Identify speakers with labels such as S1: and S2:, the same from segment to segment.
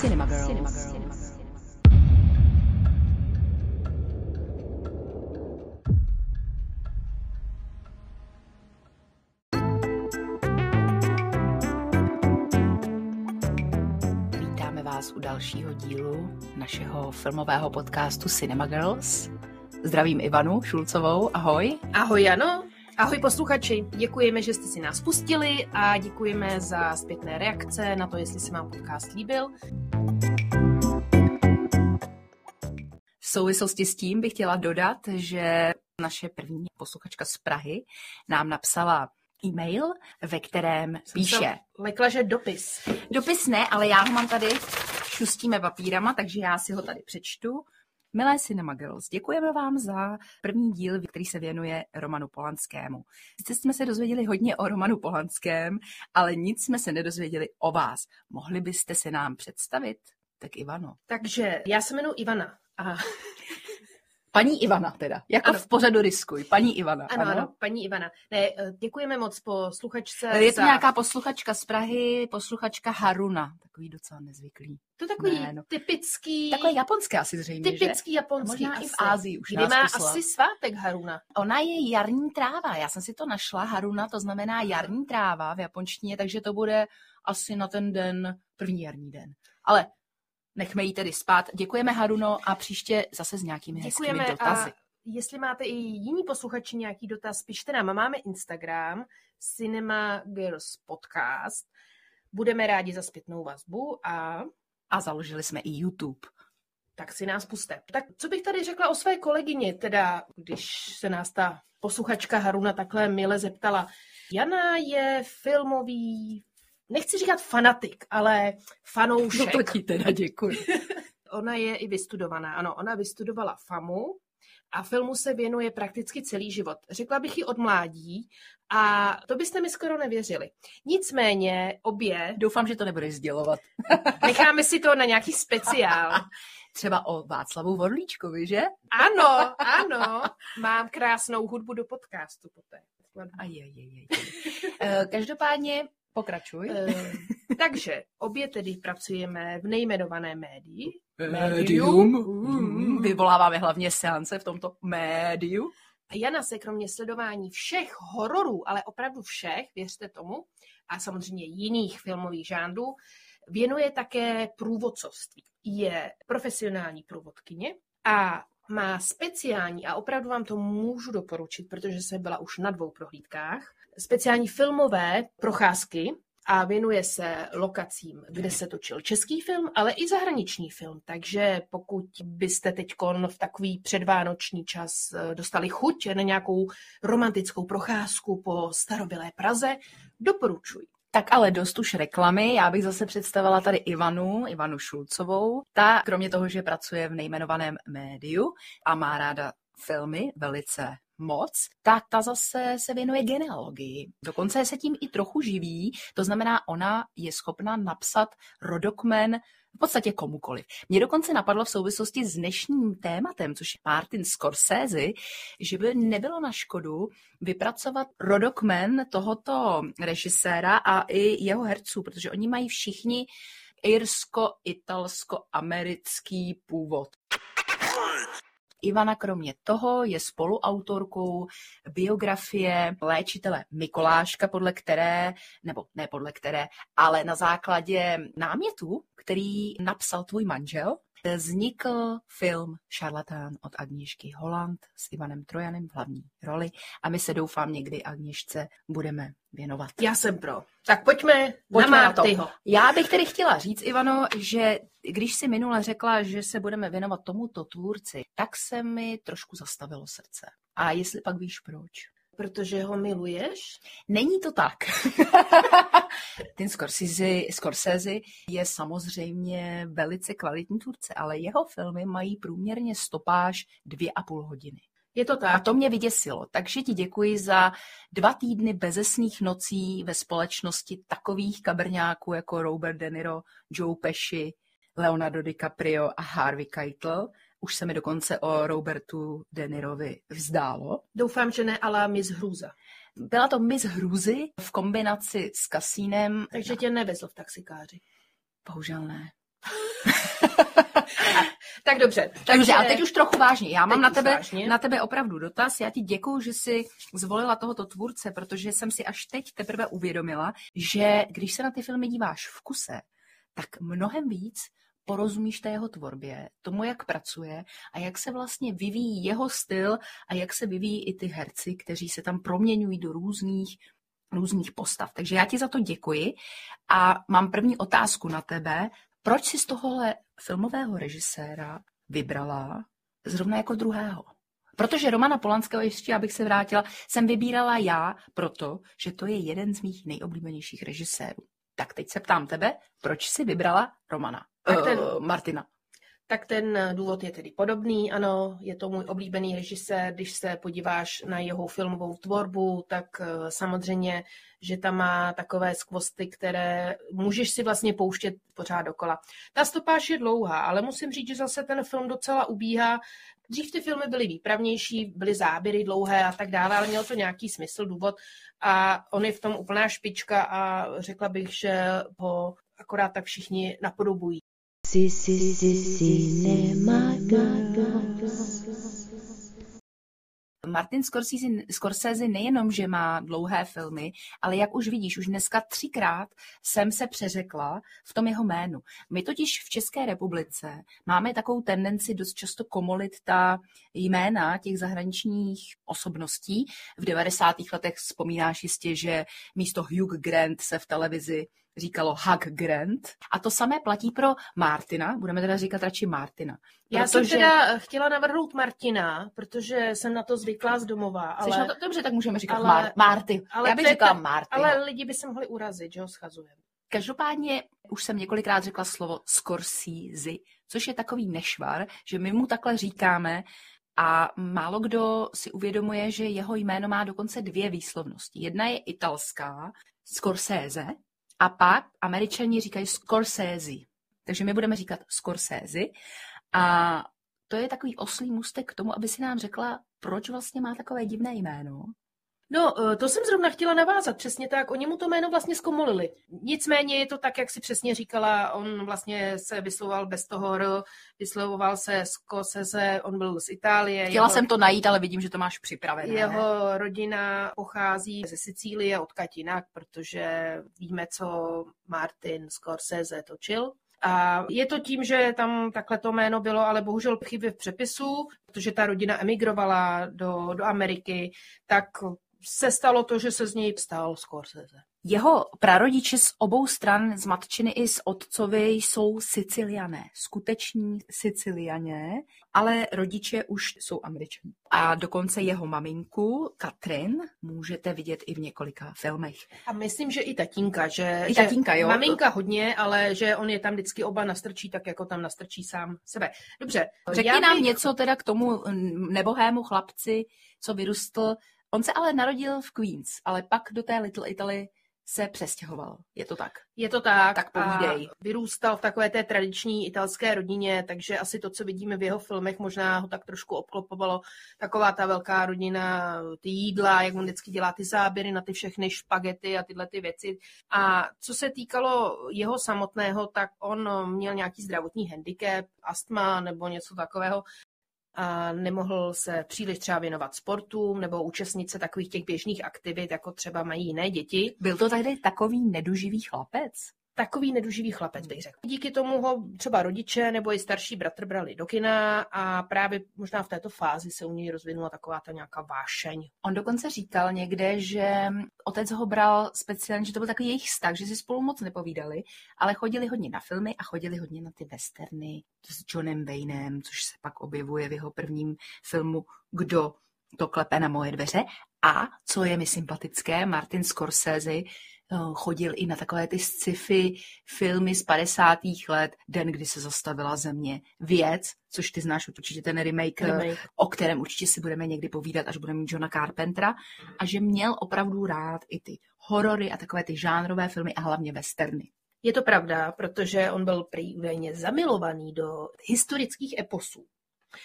S1: Cinema Girls. Cinema Girls. Vítáme vás u dalšího dílu našeho filmového podcastu Cinema Girls. Zdravím Ivanu Šulcovou, ahoj.
S2: Ahoj Jano, ahoj posluchači. Děkujeme, že jste si nás pustili a děkujeme za zpětné reakce na to, jestli se vám podcast líbil.
S1: V souvislosti s tím bych chtěla dodat, že naše první posluchačka z Prahy nám napsala e-mail, ve kterém píše...
S2: Lekla, že dopis.
S1: Dopis ne, ale já ho mám tady, šustíme papírama, takže já si ho tady přečtu. Milé Cinema Girls, děkujeme vám za první díl, který se věnuje Romanu Polanskému. Sice jsme se dozvěděli hodně o Romanu Polanském, ale nic jsme se nedozvěděli o vás. Mohli byste se nám představit? Tak Ivano.
S2: Takže já se jmenuji Ivana a
S1: Paní Ivana teda, jako ano. v pořadu Riskuj, paní Ivana.
S2: Ano, ano, ano, paní Ivana. Ne, eh, děkujeme moc posluchačce.
S1: Je to za... nějaká posluchačka z Prahy, posluchačka Haruna, takový docela nezvyklý.
S2: To takový jméno. typický...
S1: Takové japonské asi zřejmě,
S2: Typický
S1: že?
S2: japonský.
S1: A možná asi. i v Ázii už
S2: Kdy má
S1: poslala.
S2: asi svátek Haruna?
S1: Ona je jarní tráva, já jsem si to našla, Haruna, to znamená jarní tráva v japonštině, takže to bude asi na ten den, první jarní den. Ale nechme jí tedy spát. Děkujeme, Haruno, a příště zase s nějakými
S2: Děkujeme
S1: hezkými dotazy.
S2: A jestli máte i jiní posluchači nějaký dotaz, pište nám. Máme Instagram, Cinema Girls Podcast. Budeme rádi za zpětnou vazbu a...
S1: A založili jsme i YouTube.
S2: Tak si nás puste. Tak co bych tady řekla o své kolegyni, teda když se nás ta posluchačka Haruna takhle mile zeptala. Jana je filmový nechci říkat fanatik, ale fanoušek.
S1: No to ti teda děkuji.
S2: ona je i vystudovaná, ano, ona vystudovala FAMu a filmu se věnuje prakticky celý život. Řekla bych ji od mládí a to byste mi skoro nevěřili. Nicméně obě...
S1: Doufám, že to nebudeš sdělovat.
S2: necháme si to na nějaký speciál.
S1: Třeba o Václavu Vorlíčkovi, že?
S2: Ano, ano. Mám krásnou hudbu do podcastu poté.
S1: A je, je, je. Každopádně Pokračuj.
S2: Uh, takže obě tedy pracujeme v nejmenovaném médii.
S1: Médium. Mm, vyvoláváme hlavně seance v tomto médiu.
S2: A Jana se kromě sledování všech hororů, ale opravdu všech, věřte tomu, a samozřejmě jiných filmových žánrů, věnuje také průvodcovství. Je profesionální průvodkyně a má speciální, a opravdu vám to můžu doporučit, protože jsem byla už na dvou prohlídkách, speciální filmové procházky a věnuje se lokacím, kde se točil český film, ale i zahraniční film. Takže pokud byste teď v takový předvánoční čas eh, dostali chuť na nějakou romantickou procházku po starobylé Praze, doporučuji.
S1: Tak ale dost už reklamy. Já bych zase představila tady Ivanu, Ivanu Šulcovou. Ta, kromě toho, že pracuje v nejmenovaném médiu a má ráda filmy velice moc, tak ta zase se věnuje genealogii. Dokonce se tím i trochu živí, to znamená, ona je schopna napsat rodokmen v podstatě komukoliv. Mě dokonce napadlo v souvislosti s dnešním tématem, což je Martin Scorsese, že by nebylo na škodu vypracovat rodokmen tohoto režiséra a i jeho herců, protože oni mají všichni irsko-italsko-americký původ. Ivana kromě toho je spoluautorkou biografie léčitele Mikoláška, podle které, nebo ne podle které, ale na základě námětu, který napsal tvůj manžel, vznikl film Šarlatán od Agněšky Holland s Ivanem Trojanem v hlavní roli a my se doufám někdy Agněšce budeme věnovat.
S2: Já jsem pro. Tak pojďme, pojďme na, na to.
S1: Já bych tedy chtěla říct, Ivano, že když si minule řekla, že se budeme věnovat tomuto tvůrci, tak se mi trošku zastavilo srdce. A jestli pak víš proč?
S2: Protože ho miluješ?
S1: Není to tak. Ten Scorsese, Scorsese je samozřejmě velice kvalitní tvůrce, ale jeho filmy mají průměrně stopáž dvě a půl hodiny.
S2: Je to tak.
S1: A to mě vyděsilo. Takže ti děkuji za dva týdny bezesných nocí ve společnosti takových kabrňáků jako Robert De Niro, Joe Pesci, Leonardo DiCaprio a Harvey Keitel. Už se mi dokonce o Robertu De Nirovi vzdálo.
S2: Doufám, že ne, ale Miss Hrůza.
S1: Byla to Miss Hrůzy v kombinaci s kasínem.
S2: Takže tě nevezl v taxikáři.
S1: Bohužel ne.
S2: tak dobře.
S1: Takže, a teď už trochu vážně. Já mám na tebe, na tebe opravdu dotaz. Já ti děkuju, že jsi zvolila tohoto tvůrce, protože jsem si až teď teprve uvědomila, že když se na ty filmy díváš v kuse, tak mnohem víc porozumíš té jeho tvorbě, tomu, jak pracuje a jak se vlastně vyvíjí jeho styl a jak se vyvíjí i ty herci, kteří se tam proměňují do různých různých postav. Takže já ti za to děkuji a mám první otázku na tebe. Proč jsi z tohohle filmového režiséra vybrala zrovna jako druhého? Protože Romana Polanského, ještě abych se vrátila, jsem vybírala já proto, že to je jeden z mých nejoblíbenějších režisérů. Tak teď se ptám tebe, proč jsi vybrala Romana? Tak ten, uh, Martina.
S2: Tak ten důvod je tedy podobný, ano, je to můj oblíbený režisér, když se podíváš na jeho filmovou tvorbu, tak eh, samozřejmě, že tam má takové skvosty, které můžeš si vlastně pouštět pořád dokola. Ta stopáž je dlouhá, ale musím říct, že zase ten film docela ubíhá. Dřív ty filmy byly výpravnější, byly záběry dlouhé a tak dále, ale mělo to nějaký smysl, důvod a on je v tom úplná špička a řekla bych, že ho akorát tak všichni napodobují.
S1: Martin Scorsese, Scorsese nejenom, že má dlouhé filmy, ale jak už vidíš, už dneska třikrát jsem se přeřekla v tom jeho jménu. My totiž v České republice máme takovou tendenci dost často komolit ta jména těch zahraničních osobností. V 90. letech vzpomínáš jistě, že místo Hugh Grant se v televizi říkalo Hug Grant. A to samé platí pro Martina, budeme teda říkat radši Martina.
S2: Já protože... jsem teda chtěla navrhnout Martina, protože jsem na to zvyklá z domova. Ale...
S1: Na to, dobře, tak můžeme říkat ale... Mar- Marty. Ale Já bych říkala Martin.
S2: Ale lidi by se mohli urazit, že ho schazujeme.
S1: Každopádně už jsem několikrát řekla slovo Scorsese, což je takový nešvar, že my mu takhle říkáme, a málo kdo si uvědomuje, že jeho jméno má dokonce dvě výslovnosti. Jedna je italská, Scorsese, a pak američani říkají Scorsese. Takže my budeme říkat Scorsese. A to je takový oslý můstek k tomu, aby si nám řekla, proč vlastně má takové divné jméno.
S2: No, eh, to jsem zrovna chtěla navázat, přesně tak. Oni mu to jméno vlastně zkomolili. Nicméně je to tak, jak si přesně říkala, on vlastně se vyslovoval bez toho R, vyslovoval se Scorsese, on byl z Itálie.
S1: Chtěla jeho, jsem to najít, ale vidím, že to máš připravené.
S2: Jeho rodina pochází ze Sicílie, odkud jinak, protože víme, co Martin Scorsese točil. A je to tím, že tam takhle to jméno bylo, ale bohužel chyby v přepisu, protože ta rodina emigrovala do, do Ameriky, tak se stalo to, že se z něj stal Scorsese.
S1: Jeho prarodiče z obou stran, z matčiny i z otcovi, jsou Siciliané, skuteční Siciliané, ale rodiče už jsou Američané. A dokonce jeho maminku, Katrin, můžete vidět i v několika filmech.
S2: A myslím, že i tatínka, že,
S1: I tatínka, jo.
S2: maminka hodně, ale že on je tam vždycky oba nastrčí, tak jako tam nastrčí sám sebe. Dobře.
S1: Řekni nám bych... něco teda k tomu nebohému chlapci, co vyrůstl On se ale narodil v Queens, ale pak do té Little Italy se přestěhoval. Je to tak?
S2: Je to tak.
S1: Tak povídej.
S2: A vyrůstal v takové té tradiční italské rodině, takže asi to, co vidíme v jeho filmech, možná ho tak trošku obklopovalo. Taková ta velká rodina, ty jídla, jak on vždycky dělá ty záběry na ty všechny špagety a tyhle ty věci. A co se týkalo jeho samotného, tak on měl nějaký zdravotní handicap, astma nebo něco takového a nemohl se příliš třeba věnovat sportům nebo účastnit se takových těch běžných aktivit, jako třeba mají jiné děti.
S1: Byl to tady takový neduživý chlapec?
S2: Takový neduživý chlapec, bych řekl. Díky tomu ho třeba rodiče nebo i starší bratr brali do kina a právě možná v této fázi se u něj rozvinula taková ta nějaká vášeň.
S1: On dokonce říkal někde, že otec ho bral speciálně, že to byl takový jejich vztah, že si spolu moc nepovídali, ale chodili hodně na filmy a chodili hodně na ty westerny s Johnem Waynem, což se pak objevuje v jeho prvním filmu Kdo to klepe na moje dveře. A co je mi sympatické, Martin Scorsese chodil i na takové ty sci-fi filmy z 50. let, Den, kdy se zastavila země. Věc, což ty znáš určitě ten remake, eh, remake, o kterém určitě si budeme někdy povídat, až budeme mít Johna Carpentera. A že měl opravdu rád i ty horory a takové ty žánrové filmy a hlavně westerny.
S2: Je to pravda, protože on byl prý zamilovaný do historických eposů.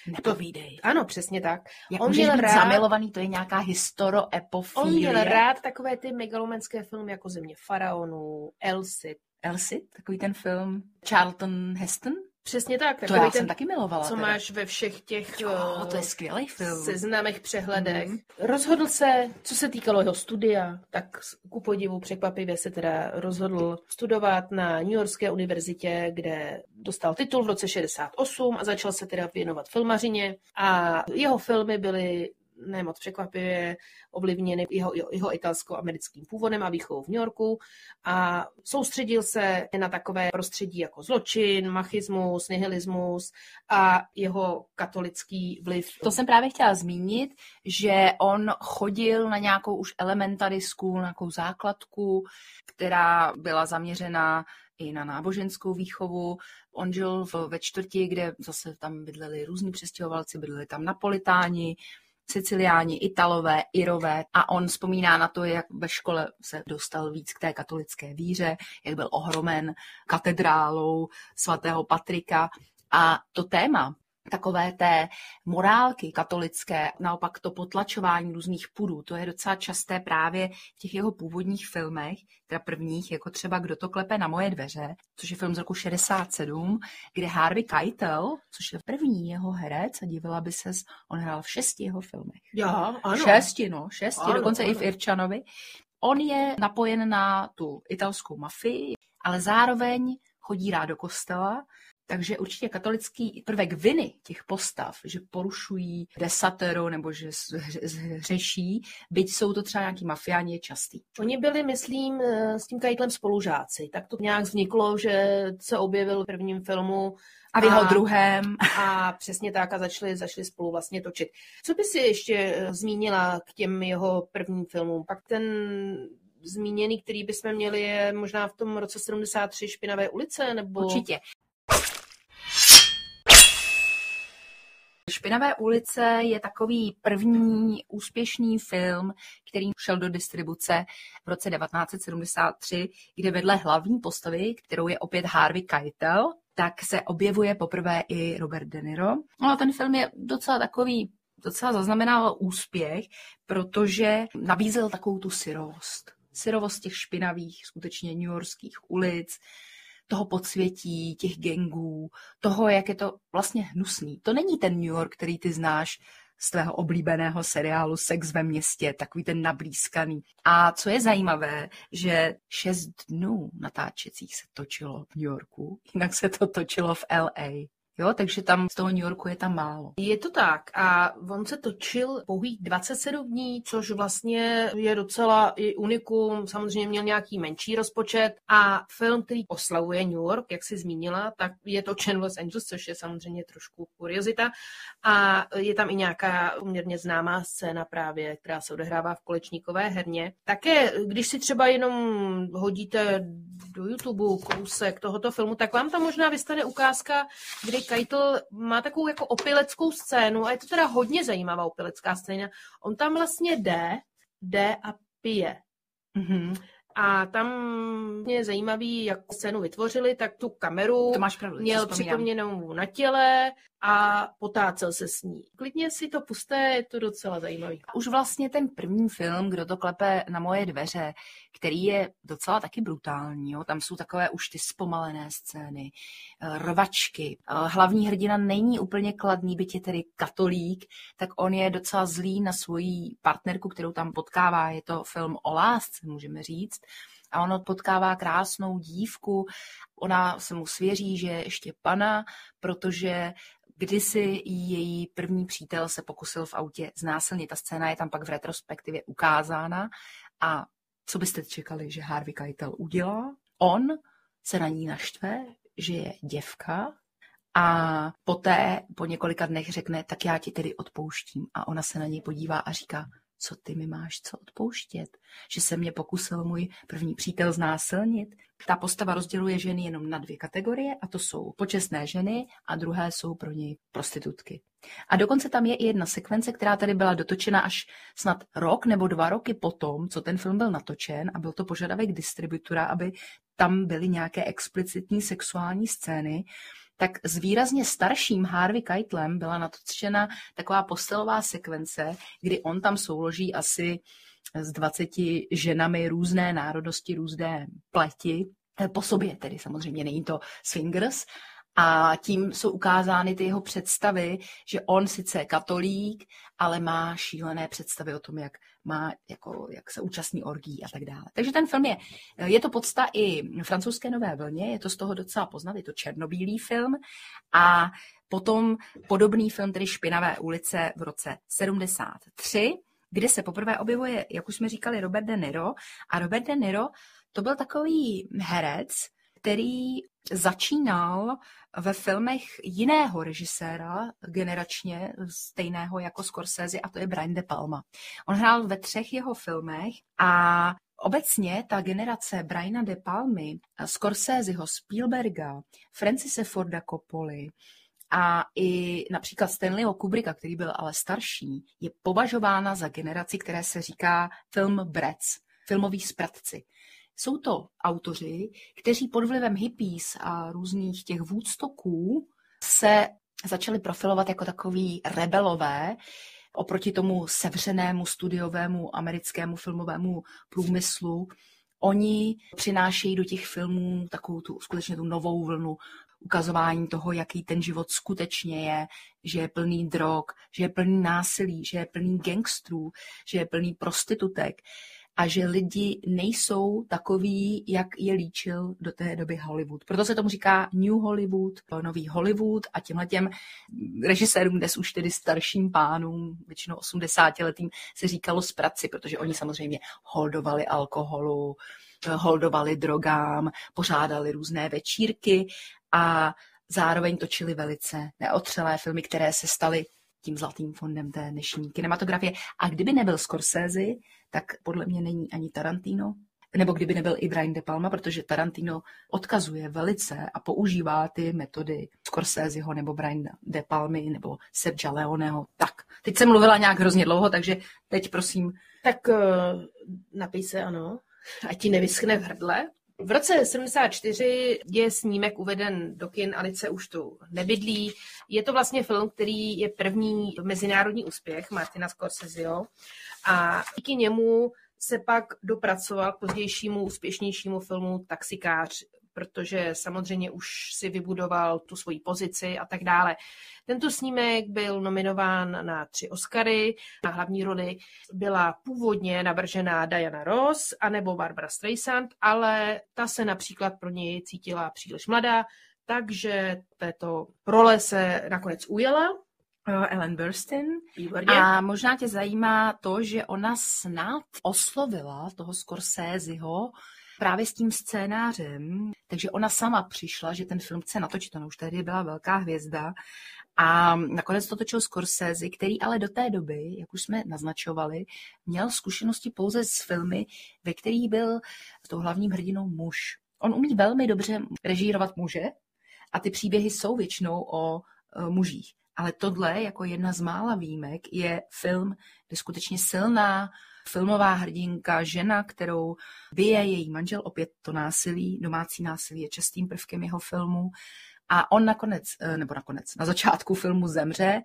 S1: Nepovídej.
S2: Ano, přesně tak.
S1: Jak on měl rád, zamilovaný, to je nějaká historioepofílie.
S2: On měl rád takové ty megalomanské filmy jako Země faraonů, Elsie,
S1: Elsie, takový ten film Charlton Heston,
S2: Přesně tak.
S1: To já ten, jsem taky milovala.
S2: Co
S1: teda.
S2: máš ve všech těch
S1: jo, to je skvělý film.
S2: seznamech, přehledech. Mm. Rozhodl se, co se týkalo jeho studia, tak ku podivu překvapivě se teda rozhodl studovat na New Yorkské univerzitě, kde dostal titul v roce 68 a začal se teda věnovat filmařině. A jeho filmy byly ne moc překvapivě ovlivněny jeho, jeho italsko-americkým původem a výchovou v New Yorku a soustředil se na takové prostředí jako zločin, machismus, nihilismus a jeho katolický vliv.
S1: To jsem právě chtěla zmínit, že on chodil na nějakou už elementary school, nějakou základku, která byla zaměřená i na náboženskou výchovu. On žil ve čtvrti, kde zase tam bydleli různí přestěhovalci, bydleli tam napolitáni, Siciliáni, Italové, Irové a on vzpomíná na to, jak ve škole se dostal víc k té katolické víře, jak byl ohromen katedrálou svatého Patrika. A to téma takové té morálky katolické, naopak to potlačování různých pudů, to je docela časté právě v těch jeho původních filmech, teda prvních, jako třeba Kdo to klepe na moje dveře, což je film z roku 67, kde Harvey Keitel, což je první jeho herec a divila by ses, on hrál v šesti jeho filmech.
S2: Já, ano.
S1: Šesti, no, šesti,
S2: ano,
S1: dokonce
S2: ano.
S1: i v Irčanovi. On je napojen na tu italskou mafii, ale zároveň chodí rád do kostela, takže určitě katolický prvek viny těch postav, že porušují desatero nebo že zhřeší, byť jsou to třeba nějaký mafiáni, je častý.
S2: Oni byli, myslím, eh, s tím Kajtlem spolužáci. Tak to nějak vzniklo, že se objevil v prvním filmu
S1: a v jeho a, druhém.
S2: A přesně tak a začali, začali spolu vlastně točit. Co by si ještě eh, zmínila k těm jeho prvním filmům? Pak ten zmíněný, který bychom měli, je možná v tom roce 73 Špinavé ulice? Nebo...
S1: Určitě. Špinavé ulice je takový první úspěšný film, který šel do distribuce v roce 1973, kde vedle hlavní postavy, kterou je opět Harvey Keitel, tak se objevuje poprvé i Robert De Niro. No a ten film je docela takový, docela zaznamenal úspěch, protože nabízel takovou tu syrovost. Syrovost těch špinavých, skutečně newyorských ulic, toho podsvětí, těch gangů, toho, jak je to vlastně hnusný. To není ten New York, který ty znáš z tvého oblíbeného seriálu Sex ve městě, takový ten nablízkaný. A co je zajímavé, že šest dnů natáčecích se točilo v New Yorku, jinak se to točilo v LA. Jo, takže tam z toho New Yorku je tam málo.
S2: Je to tak. A on se točil pouhých 27 dní, což vlastně je docela i unikum. Samozřejmě měl nějaký menší rozpočet. A film, který oslavuje New York, jak si zmínila, tak je točen v Los Angeles, což je samozřejmě trošku kuriozita. A je tam i nějaká poměrně známá scéna právě, která se odehrává v kolečníkové herně. Také, když si třeba jenom hodíte do YouTube kousek tohoto filmu, tak vám tam možná vystane ukázka, kdy Keitel má takovou jako opileckou scénu a je to teda hodně zajímavá opilecká scéna. On tam vlastně jde, jde a pije. Mm-hmm. A tam je zajímavý, jak scénu vytvořili, tak tu kameru
S1: to máš pravdu,
S2: měl připomněnou na těle a potácel se s ní. Klidně si to puste, je to docela zajímavý.
S1: Už vlastně ten první film, kdo to klepe na moje dveře, který je docela taky brutální, jo? tam jsou takové už ty zpomalené scény, eh, rvačky. Eh, hlavní hrdina není úplně kladný, byť je tedy katolík, tak on je docela zlý na svoji partnerku, kterou tam potkává. Je to film o lásce, můžeme říct a on potkává krásnou dívku, ona se mu svěří, že je ještě pana, protože Kdysi její první přítel se pokusil v autě znásilnit. Ta scéna je tam pak v retrospektivě ukázána. A co byste čekali, že Harvey Keitel udělá? On se na ní naštve, že je děvka a poté po několika dnech řekne, tak já ti tedy odpouštím. A ona se na něj podívá a říká, co ty mi máš co odpouštět, že se mě pokusil můj první přítel znásilnit. Ta postava rozděluje ženy jenom na dvě kategorie a to jsou počestné ženy a druhé jsou pro něj prostitutky. A dokonce tam je i jedna sekvence, která tady byla dotočena až snad rok nebo dva roky potom, co ten film byl natočen a byl to požadavek distributora, aby tam byly nějaké explicitní sexuální scény, tak s výrazně starším Harvey Keitlem byla natočena taková postelová sekvence, kdy on tam souloží asi s 20 ženami různé národosti, různé pleti. Eh, po sobě tedy samozřejmě, není to swingers, a tím jsou ukázány ty jeho představy, že on sice je katolík, ale má šílené představy o tom, jak, má, jako, jak se účastní orgí a tak dále. Takže ten film je, je to podsta i francouzské nové vlně, je to z toho docela poznat, je to černobílý film a potom podobný film, tedy Špinavé ulice v roce 73, kde se poprvé objevuje, jak už jsme říkali, Robert De Niro. A Robert De Niro to byl takový herec, který začínal ve filmech jiného režiséra, generačně stejného jako Scorsese, a to je Brian De Palma. On hrál ve třech jeho filmech a Obecně ta generace Briana De Palmy, Scorseseho, Spielberga, Francise Forda Coppoli a i například Stanleyho Kubricka, který byl ale starší, je považována za generaci, které se říká film brats, filmoví spratci. Jsou to autoři, kteří pod vlivem hippies a různých těch vůdstoků se začali profilovat jako takový rebelové oproti tomu sevřenému studiovému americkému filmovému průmyslu. Oni přinášejí do těch filmů takovou tu skutečně tu novou vlnu ukazování toho, jaký ten život skutečně je, že je plný drog, že je plný násilí, že je plný gangstrů, že je plný prostitutek a že lidi nejsou takový, jak je líčil do té doby Hollywood. Proto se tomu říká New Hollywood, nový Hollywood a těmhle těm režisérům dnes už tedy starším pánům, většinou 80 letým, se říkalo zpraci, protože oni samozřejmě holdovali alkoholu, holdovali drogám, pořádali různé večírky a zároveň točili velice neotřelé filmy, které se staly tím zlatým fondem té dnešní kinematografie. A kdyby nebyl Scorsese, tak podle mě není ani Tarantino, nebo kdyby nebyl i Brian De Palma, protože Tarantino odkazuje velice a používá ty metody Scorseseho nebo Brian De Palmy nebo Sergio Leoneho. Tak, teď jsem mluvila nějak hrozně dlouho, takže teď prosím.
S2: Tak uh, napij se, ano, ať ti nevyschne v hrdle. V roce 74 je snímek uveden do kin, Alice už tu nebydlí. Je to vlastně film, který je první mezinárodní úspěch Martina Scorseseho a díky němu se pak dopracoval k pozdějšímu úspěšnějšímu filmu Taxikář, protože samozřejmě už si vybudoval tu svoji pozici a tak dále. Tento snímek byl nominován na tři Oscary. Na hlavní roli byla původně navržená Diana Ross anebo Barbara Streisand, ale ta se například pro něj cítila příliš mladá, takže této role se nakonec ujela
S1: Ellen Burstyn. Výborně. A možná tě zajímá to, že ona snad oslovila toho Scorseseho právě s tím scénářem, takže ona sama přišla, že ten film chce natočit, ona už tehdy byla velká hvězda a nakonec to točil Scorsese, který ale do té doby, jak už jsme naznačovali, měl zkušenosti pouze s filmy, ve kterých byl tou hlavním hrdinou muž. On umí velmi dobře režírovat muže a ty příběhy jsou většinou o e, mužích. Ale tohle, jako jedna z mála výjimek, je film, kde skutečně silná filmová hrdinka, žena, kterou bije její manžel, opět to násilí, domácí násilí je častým prvkem jeho filmu. A on nakonec, eh, nebo nakonec, na začátku filmu zemře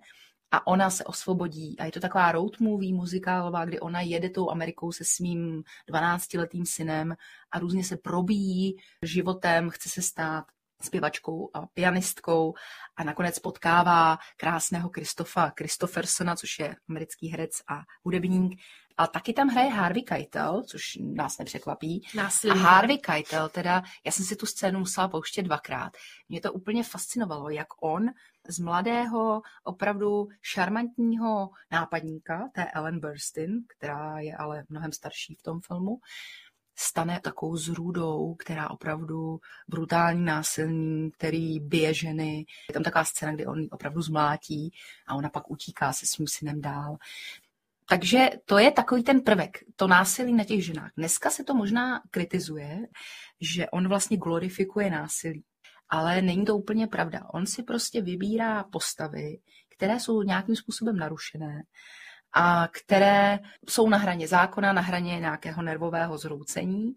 S1: a ona se osvobodí. A je to taková road movie muzikálová, kdy ona jede tou Amerikou se svým 12-letým synem a různě se probíjí životem, chce se stát zpěvačkou a pianistkou a nakonec potkává krásného Kristofa Christophersona, což je americký herec a hudebník. A taky tam hraje Harvey Keitel, což nás nepřekvapí.
S2: Násilí.
S1: A Harvey Keitel, teda, já jsem si tu scénu musela pouštět dvakrát. Mě to úplně fascinovalo, jak on z mladého, opravdu šarmantního nápadníka, té Ellen Burstyn, která je ale mnohem starší v tom filmu, stane takovou zrůdou, která opravdu brutální násilní, který bije ženy. Je tam taková scéna, kdy on opravdu zmlátí a ona pak utíká se svým synem dál. Takže to je takový ten prvek, to násilí na těch ženách. Dneska se to možná kritizuje, že on vlastně glorifikuje násilí. Ale není to úplně pravda. On si prostě vybírá postavy, které jsou nějakým způsobem narušené a které jsou na hraně zákona, na hraně nějakého nervového zhroucení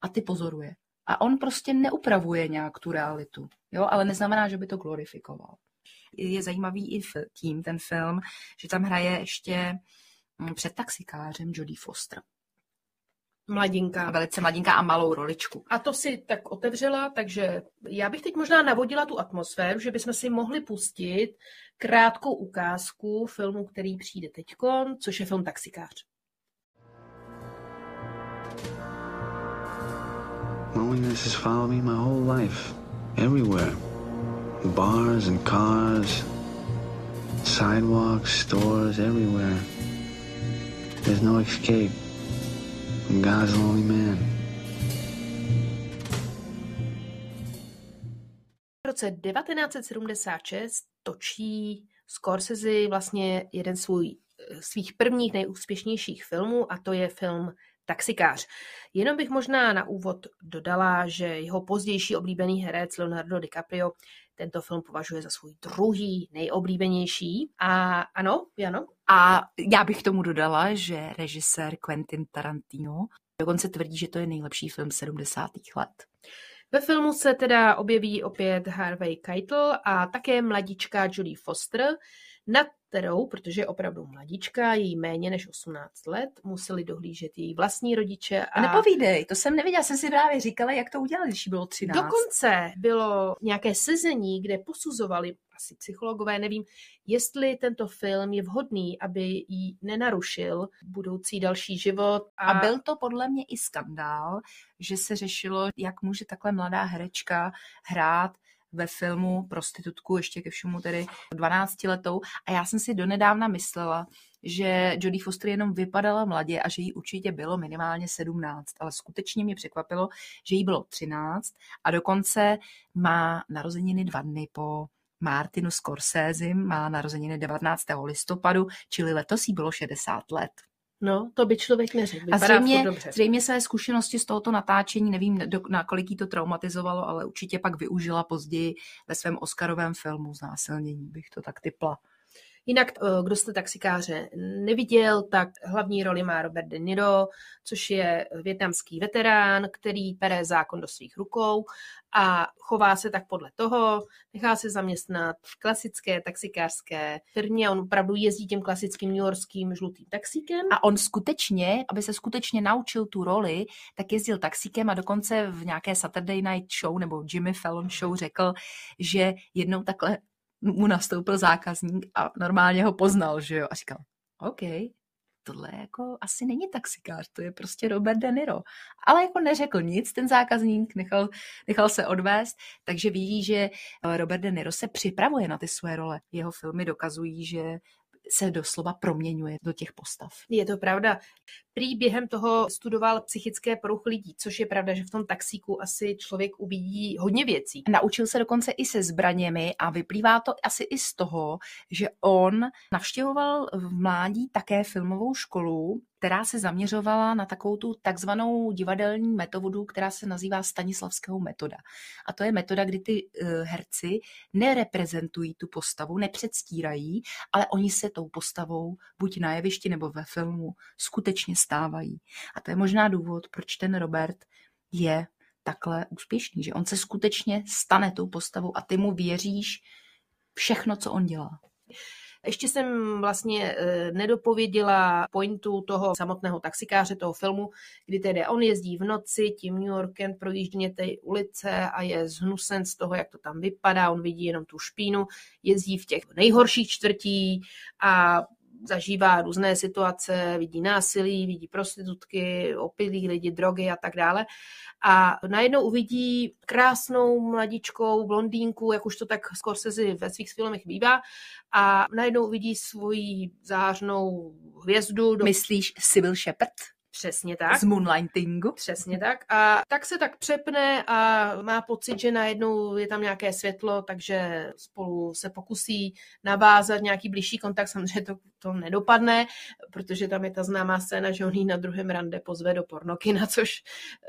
S1: a ty pozoruje. A on prostě neupravuje nějak tu realitu, jo? ale neznamená, že by to glorifikoval. Je zajímavý i tím ten film, že tam hraje ještě mm, před taxikářem Jodie Foster.
S2: Mladinka.
S1: A velice mladinka a malou roličku.
S2: A to si tak otevřela, takže já bych teď možná navodila tu atmosféru, že bychom si mohli pustit krátkou ukázku filmu, který přijde teďkon, což je film Taxikář. Loneliness has followed me my whole life. Everywhere. Bars and cars, sidewalks, stores, everywhere. There's no escape God's lonely man. V roce 1976 točí Scorsese vlastně jeden svůj, svých prvních nejúspěšnějších filmů a to je film Taxikář. Jenom bych možná na úvod dodala, že jeho pozdější oblíbený herec Leonardo DiCaprio tento film považuje za svůj druhý nejoblíbenější. A ano, Jano?
S1: A já bych tomu dodala, že režisér Quentin Tarantino dokonce tvrdí, že to je nejlepší film 70. let.
S2: Ve filmu se teda objeví opět Harvey Keitel a také mladička Julie Foster, nad kterou, protože je opravdu mladička, jí méně než 18 let, museli dohlížet její vlastní rodiče.
S1: A... Nepovídej, to jsem nevěděla, jsem si právě říkala, jak to udělali, když jí bylo 13.
S2: Dokonce bylo nějaké sezení, kde posuzovali, asi psychologové, nevím, jestli tento film je vhodný, aby jí nenarušil budoucí další život.
S1: A, a byl to podle mě i skandál, že se řešilo, jak může takhle mladá herečka hrát ve filmu prostitutku, ještě ke všemu tedy 12 letou. A já jsem si donedávna myslela, že Jodie Foster jenom vypadala mladě a že jí určitě bylo minimálně 17, ale skutečně mě překvapilo, že jí bylo 13 a dokonce má narozeniny dva dny po Martinu Scorsese, má narozeniny 19. listopadu, čili letos jí bylo 60 let.
S2: No, to by člověk neřekl.
S1: A zřejmě, dobře. zřejmě své zkušenosti z tohoto natáčení, nevím, do, na kolik jí to traumatizovalo, ale určitě pak využila později ve svém Oscarovém filmu Znásilnění, bych to tak typla.
S2: Jinak, eh, kdo jste taxikáře neviděl, tak hlavní roli má Robert De Niro, což je větnamský veterán, který pere zákon do svých rukou a chová se tak podle toho, nechá se zaměstnat v klasické taxikářské firmě, on opravdu jezdí tím klasickým newyorským žlutým taxíkem.
S1: A on skutečně, aby se skutečně naučil tu roli, tak jezdil taxíkem a dokonce v nějaké Saturday Night Show nebo Jimmy Fallon Show řekl, že jednou takhle mu nastoupil zákazník a normálně ho poznal, že jo, a říkal, OK, tohle jako asi není taxikář, to je prostě Robert De Niro. Ale jako neřekl nic ten zákazník, nechal, nechal se odvést, takže ví, že Robert De Niro se připravuje na ty své role. Jeho filmy dokazují, že se doslova proměňuje do těch postav.
S2: Je to pravda. Prý během toho studoval psychické poruchy lidí, což je pravda, že v tom taxíku asi člověk uvidí hodně věcí.
S1: Naučil se dokonce i se zbraněmi a vyplývá to asi i z toho, že on navštěvoval v mládí také filmovou školu, která se zaměřovala na takovou tu takzvanou divadelní metodu, která se nazývá Stanislavského metoda. A to je metoda, kdy ty uh, herci nereprezentují tu postavu, nepředstírají, ale oni se tou postavou buď na jevišti nebo ve filmu skutečně stávají. A to je možná důvod, proč ten Robert je takhle úspěšný, že on se skutečně stane tou postavou a ty mu věříš všechno, co on dělá.
S2: Ještě jsem vlastně e, nedopověděla pointu toho samotného taxikáře, toho filmu, kdy tedy on jezdí v noci tím New Yorkem, projíždí té ulice a je zhnusen z toho, jak to tam vypadá, on vidí jenom tu špínu, jezdí v těch nejhorších čtvrtí a zažívá různé situace, vidí násilí, vidí prostitutky, opilí lidi, drogy a tak dále. A najednou uvidí krásnou mladičkou blondýnku, jak už to tak Scorsese ve svých filmech bývá, a najednou uvidí svoji zářnou hvězdu.
S1: Do... Myslíš Sybil Shepard?
S2: Přesně tak.
S1: Z Moonlightingu.
S2: Přesně tak. A tak se tak přepne a má pocit, že najednou je tam nějaké světlo, takže spolu se pokusí navázat nějaký blížší kontakt. Samozřejmě to, to nedopadne, protože tam je ta známá scéna, že on na druhém rande pozve do pornokina, což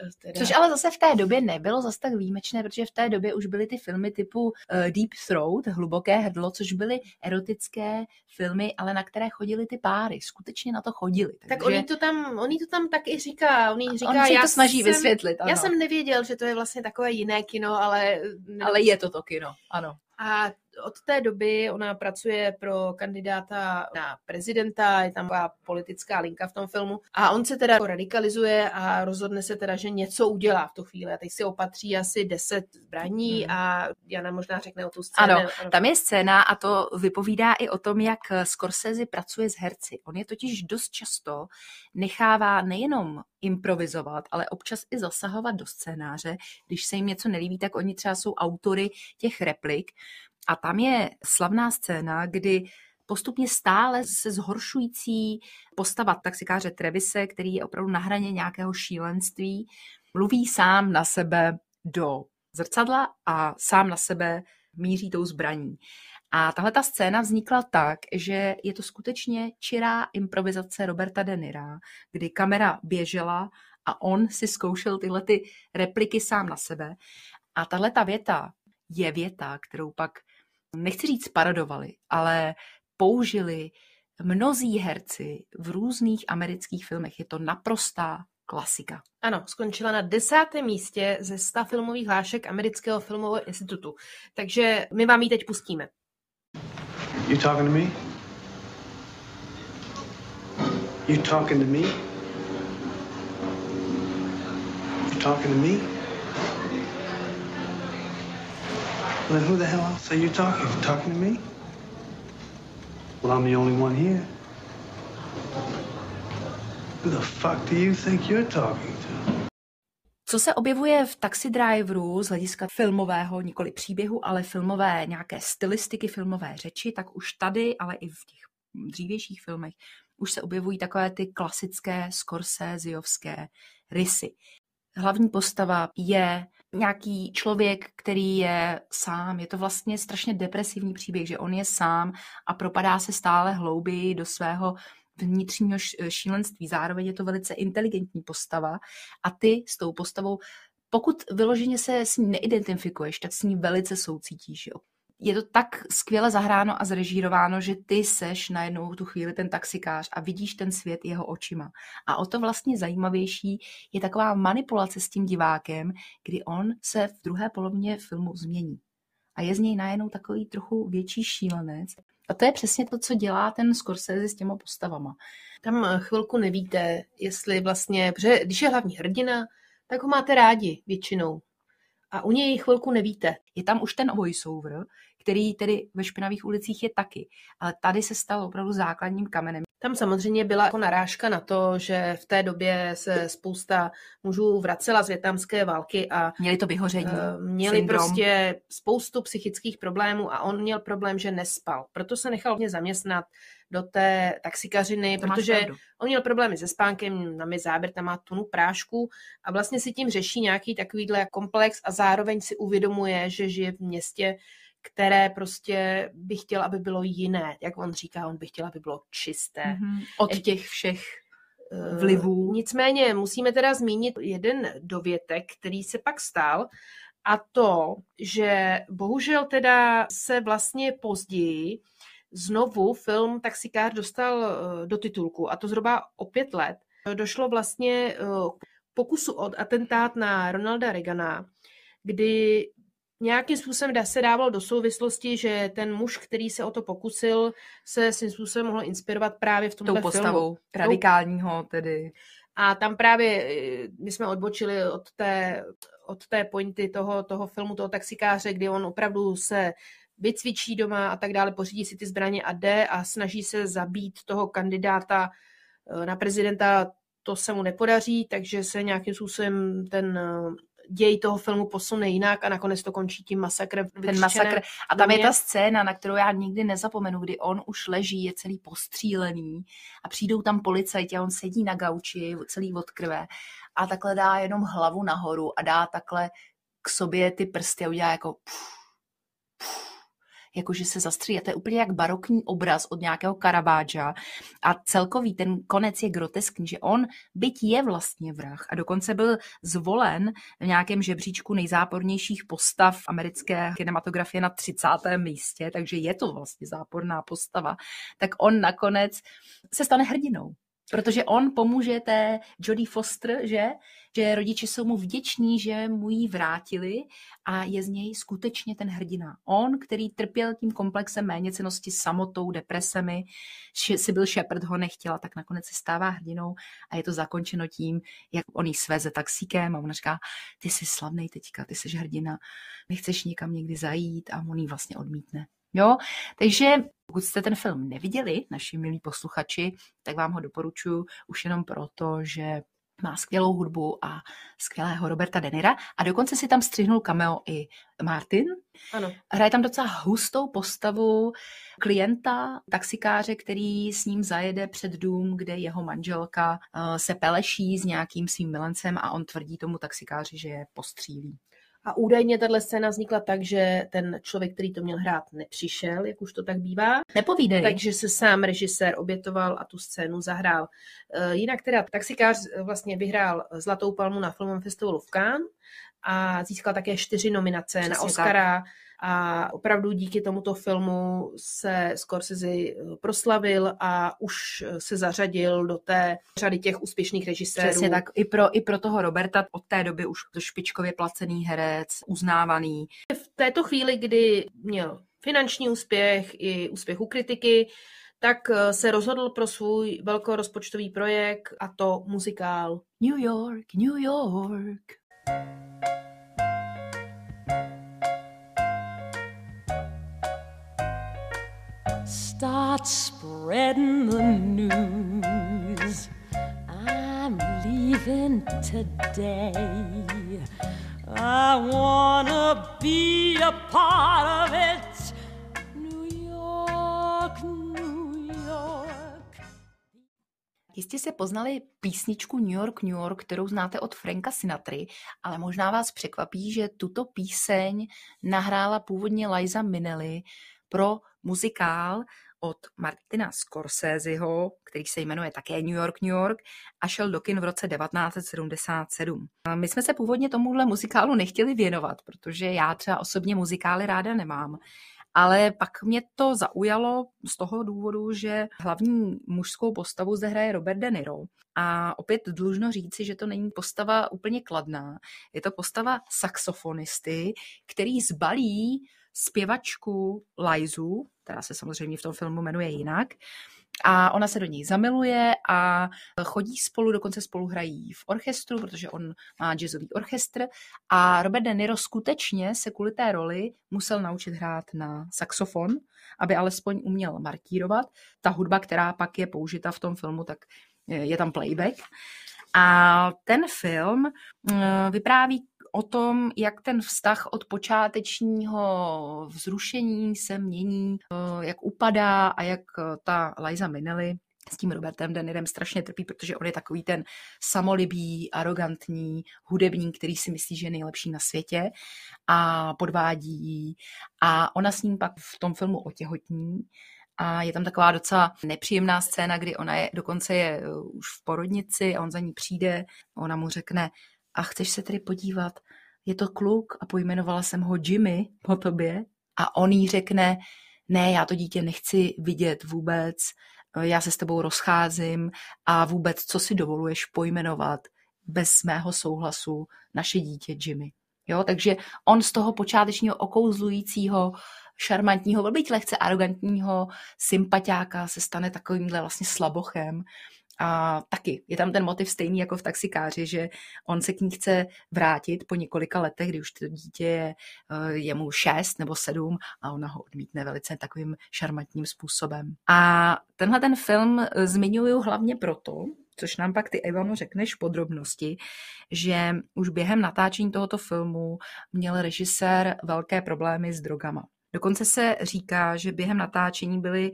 S1: eh, teda... Což ale zase v té době nebylo zase tak výjimečné, protože v té době už byly ty filmy typu uh, Deep Throat, Hluboké hrdlo, což byly erotické filmy, ale na které chodili ty páry. Skutečně na to chodili.
S2: Takže... Tak oni to tam, oni to tam tak i říká. On jí říká,
S1: On si já to snaží jsem, vysvětlit, ano.
S2: Já jsem nevěděl, že to je vlastně takové jiné kino, ale...
S1: Ale je to to kino, ano.
S2: A od té doby ona pracuje pro kandidáta na prezidenta, je tam taková politická linka v tom filmu a on se teda radikalizuje a rozhodne se teda, že něco udělá v tu chvíli a teď si opatří asi 10 zbraní hmm. a Jana možná řekne o tu scénu.
S1: Ano, tam je scéna a to vypovídá i o tom, jak Scorsese pracuje s herci. On je totiž dost často nechává nejenom improvizovat, ale občas i zasahovat do scénáře. Když se jim něco nelíbí, tak oni třeba jsou autory těch replik a tam je slavná scéna, kdy postupně stále se zhoršující postava taxikáře Trevise, který je opravdu na hraně nějakého šílenství, mluví sám na sebe do zrcadla a sám na sebe míří tou zbraní. A tahle ta scéna vznikla tak, že je to skutečně čirá improvizace Roberta De Nira, kdy kamera běžela a on si zkoušel tyhle ty repliky sám na sebe. A tahle ta věta je věta, kterou pak nechci říct parodovali, ale použili mnozí herci v různých amerických filmech. Je to naprostá klasika.
S2: Ano, skončila na desátém místě ze 100 filmových hlášek Amerického filmového institutu. Takže my vám ji teď pustíme. You talking to me? You talking to me? You talking to me? Well, then who the hell else are you talking to? Talking to me? Well, I'm the only one here. Who the fuck do you think you're talking to?
S1: Co se objevuje v Taxi Driveru z hlediska filmového, nikoli příběhu, ale filmové nějaké stylistiky, filmové řeči, tak už tady, ale i v těch dřívějších filmech, už se objevují takové ty klasické Scorseseovské rysy. Hlavní postava je nějaký člověk, který je sám. Je to vlastně strašně depresivní příběh, že on je sám a propadá se stále hlouběji do svého vnitřního šílenství. Zároveň je to velice inteligentní postava a ty s tou postavou, pokud vyloženě se s ní neidentifikuješ, tak s ní velice soucítíš. Jo je to tak skvěle zahráno a zrežírováno, že ty seš najednou tu chvíli ten taxikář a vidíš ten svět jeho očima. A o to vlastně zajímavější je taková manipulace s tím divákem, kdy on se v druhé polovině filmu změní. A je z něj najednou takový trochu větší šílenec. A to je přesně to, co dělá ten Scorsese s těma postavama.
S2: Tam chvilku nevíte, jestli vlastně, protože když je hlavní hrdina, tak ho máte rádi většinou a u něj chvilku nevíte.
S1: Je tam už ten voiceover, který tedy ve špinavých ulicích je taky. Ale tady se stal opravdu základním kamenem.
S2: Tam samozřejmě byla jako narážka na to, že v té době se spousta mužů vracela z větnamské války a
S1: měli to vyhoření.
S2: Uh, měli syndrom. prostě spoustu psychických problémů a on měl problém, že nespal. Proto se nechal mě zaměstnat do té taxikařiny, to protože on měl problémy se spánkem, na mi záběr tam má tunu prášku a vlastně si tím řeší nějaký takovýhle komplex a zároveň si uvědomuje, že žije v městě, které prostě by chtěl, aby bylo jiné. Jak on říká, on by chtěl, aby bylo čisté. Mm-hmm.
S1: Od těch všech eh, vlivů.
S2: Nicméně musíme teda zmínit jeden dovětek, který se pak stal, a to, že bohužel teda se vlastně později znovu film Taxikář dostal eh, do titulku, a to zhruba o pět let. Došlo vlastně eh, k pokusu od atentát na Ronalda Reagana, kdy nějakým způsobem se dávalo do souvislosti, že ten muž, který se o to pokusil, se svým způsobem mohl inspirovat právě v tomto postavou filmu.
S1: radikálního tedy.
S2: A tam právě eh, my jsme odbočili od té, od té pointy toho, toho filmu, toho taxikáře, kdy on opravdu se vycvičí doma a tak dále, pořídí si ty zbraně a jde a snaží se zabít toho kandidáta eh, na prezidenta, to se mu nepodaří, takže se nějakým způsobem ten eh, děj toho filmu posune jinak a nakonec to končí tím masakrem.
S1: Ten masakr. A tam je ta scéna, na kterou já nikdy nezapomenu, kdy on už leží, je celý postřílený a přijdou tam policajti a on sedí na gauči, celý od krve a takhle dá jenom hlavu nahoru a dá takhle k sobě ty prsty a udělá jako puf, puf, jakože se zastří. A to je úplně jak barokní obraz od nějakého Caravaggio. A celkový ten konec je groteskní, že on, byť je vlastně vrah a dokonce byl zvolen v nějakém žebříčku nejzápornějších postav americké kinematografie na 30. místě, takže je to vlastně záporná postava, tak on nakonec se stane hrdinou Protože on pomůže té Jodie Foster, že? Že rodiče jsou mu vděční, že mu ji vrátili a je z něj skutečně ten hrdina. On, který trpěl tím komplexem méněcenosti, samotou, depresemi, si byl Shepard, ho nechtěla, tak nakonec se stává hrdinou a je to zakončeno tím, jak on jí sveze taxíkem a ona říká, ty jsi slavný teďka, ty jsi hrdina, nechceš někam někdy zajít a on jí vlastně odmítne. Jo, takže pokud jste ten film neviděli, naši milí posluchači, tak vám ho doporučuji už jenom proto, že má skvělou hudbu a skvělého Roberta Denira a dokonce si tam střihnul cameo i Martin.
S2: Ano.
S1: Hraje tam docela hustou postavu klienta, taxikáře, který s ním zajede před dům, kde jeho manželka uh, se peleší s nějakým svým milencem a on tvrdí tomu taxikáři, že je postřílí.
S2: A údajně tahle scéna vznikla tak, že ten člověk, který to měl hrát, nepřišel, jak už to tak bývá.
S1: Nepovídej.
S2: Takže se sám režisér obětoval a tu scénu zahrál. E, jinak teda taxikář vlastně vyhrál Zlatou palmu na filmovém festivalu v Cannes a získal také čtyři nominace Přesně na Oscara. Tak a opravdu díky tomuto filmu se Scorsese eh, proslavil a už se zařadil do té řady těch úspěšných režisérů.
S1: Přesně tak. I pro, I pro toho Roberta od té doby už to špičkově placený herec, uznávaný.
S2: V této chvíli, kdy měl finanční úspěch i úspěch u kritiky, tak eh, se rozhodl pro svůj velkorozpočtový projekt a to muzikál
S1: New York, New York. Start spreading the news. I'm leaving today. I wanna be a part of it. New York, New York. Jistě se poznali písničku New York, New York, kterou znáte od Franka Sinatry, ale možná vás překvapí, že tuto píseň nahrála původně Liza Minnelli pro muzikál od Martina Scorseseho, který se jmenuje také New York, New York a šel do kin v roce 1977. My jsme se původně tomuhle muzikálu nechtěli věnovat, protože já třeba osobně muzikály ráda nemám. Ale pak mě to zaujalo z toho důvodu, že hlavní mužskou postavu zde hraje Robert De Niro. A opět dlužno říci, že to není postava úplně kladná. Je to postava saxofonisty, který zbalí zpěvačku Lizu, která se samozřejmě v tom filmu jmenuje jinak, a ona se do něj zamiluje a chodí spolu, dokonce spolu hrají v orchestru, protože on má jazzový orchestr a Robert De Niro skutečně se kvůli té roli musel naučit hrát na saxofon, aby alespoň uměl markírovat. Ta hudba, která pak je použita v tom filmu, tak je tam playback. A ten film eh, vypráví o tom, jak ten vztah od počátečního vzrušení se mění, eh, jak upadá a jak eh, ta Liza Minnelli s tím Robertem Denirem strašně trpí, protože on je takový ten samolibý, arrogantní hudebník, který si myslí, že je nejlepší na světě a podvádí a ona s ním pak v tom filmu otěhotní a je tam taková docela nepříjemná scéna, kdy ona je, dokonce je eh, už v porodnici a on za ní přijde, ona mu řekne, a chceš se tedy podívat, je to kluk a pojmenovala jsem ho Jimmy po tobě a on jí řekne, ne, já to dítě nechci vidět vůbec, já se s tebou rozcházím a vůbec, co si dovoluješ pojmenovat bez mého souhlasu naše dítě Jimmy. Jo, takže on z toho počátečního okouzlujícího, šarmantního, byť lehce arrogantního sympatiáka se stane takovýmhle vlastně slabochem, a taky je tam ten motiv stejný jako v taxikáři, že on se k ní chce vrátit po několika letech, kdy už to dítě je, eh, je mu šest nebo sedm a ona ho odmítne velice takovým šarmantním způsobem. A tenhle ten film eh, zmiňuju hlavně proto, což nám pak ty Ivano řekneš v podrobnosti, že už během natáčení tohoto filmu měl režisér velké problémy s drogama. Dokonce se říká, že během natáčení byly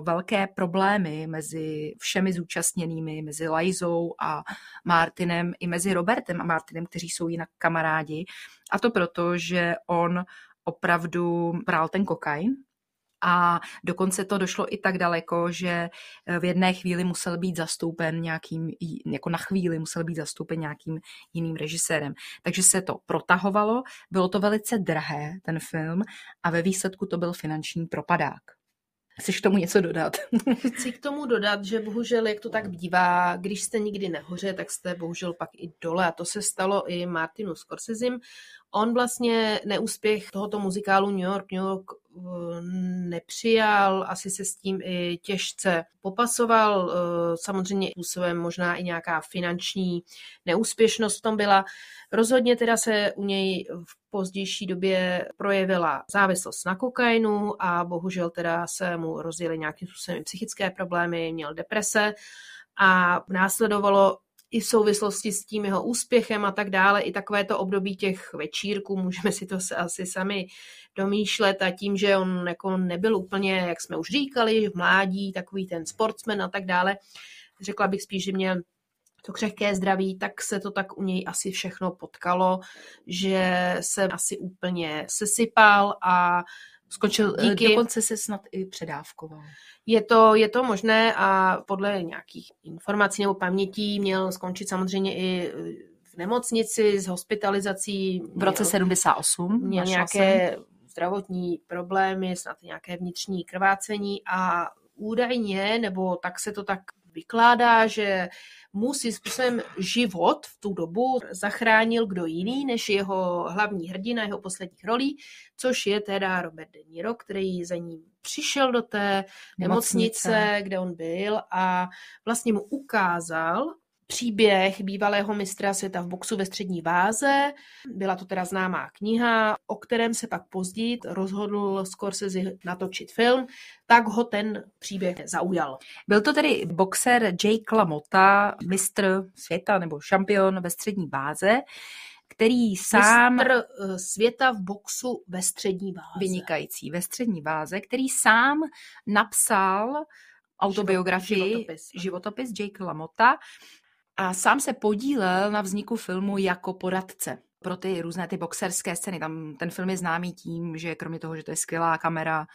S1: velké problémy mezi všemi zúčastněnými, mezi Lajzou a Martinem, i mezi Robertem a Martinem, kteří jsou jinak kamarádi. A to proto, že on opravdu bral ten kokain, a dokonce to došlo i tak daleko, že eh, v jedné chvíli musel být zastoupen nějakým, jako na chvíli musel být zastoupen nějakým jiným režisérem. Takže se to protahovalo, bylo to velice drahé, ten film, a ve výsledku to byl finanční propadák. Chceš k tomu něco dodat?
S2: Chci k tomu dodat, že bohužel, jak to tak bývá, když jste nikdy nehoře, tak jste bohužel pak i dole. A to se stalo i Martinu Scorsesim. On vlastně neúspěch tohoto muzikálu New York, New York eh, nepřijal, asi se s tím i těžce popasoval. Eh, samozřejmě způsobem možná i nějaká finanční neúspěšnost v tom byla. Rozhodně teda se u něj v pozdější době projevila závislost na kokainu a bohužel teda se mu rozjeli nějakým způsobem psychické problémy, měl deprese a následovalo i v souvislosti s tím jeho úspěchem a tak dále, i takové to období těch večírků, můžeme si to asi sami domýšlet a tím, že on jako nebyl úplně, jak jsme už říkali, v mládí, takový ten sportsman a tak dále, řekla bych spíš, že měl to křehké zdraví, tak se to tak u něj asi všechno potkalo, že se asi úplně sesypal a skončil
S1: eh, díky. Dokonce se snad i předávkoval.
S2: Je to, je to možné a podle nějakých informací nebo pamětí měl skončit samozřejmě i eh, v nemocnici s hospitalizací.
S1: V roce 78.
S2: Měl nějaké jsem. zdravotní problémy, snad nějaké vnitřní krvácení a údajně, nebo tak se to tak vykládá, že mu si způsobem život v tu dobu zachránil kdo jiný než jeho hlavní hrdina, jeho posledních rolí, což je teda Robert De Niro, který za ním přišel do té nemocnice, nemocnice kde on byl a vlastně mu ukázal, příběh bývalého mistra světa v boxu ve střední váze. Byla to teda známá kniha, o kterém se pak později rozhodl Scorsese natočit film, tak ho ten příběh zaujal.
S1: Byl to tedy boxer Jake LaMotta, mistr světa nebo šampion ve střední váze, který sám...
S2: Mistr eh, světa v boxu ve střední váze.
S1: Vynikající, ve střední váze, který sám napsal autobiografii, životopis, životopis Jake LaMotta, a sám se podílel na vzniku filmu jako poradce pro ty různé ty boxerské scény. Tam ten film je známý tím, že kromě toho, že to je skvělá kamera,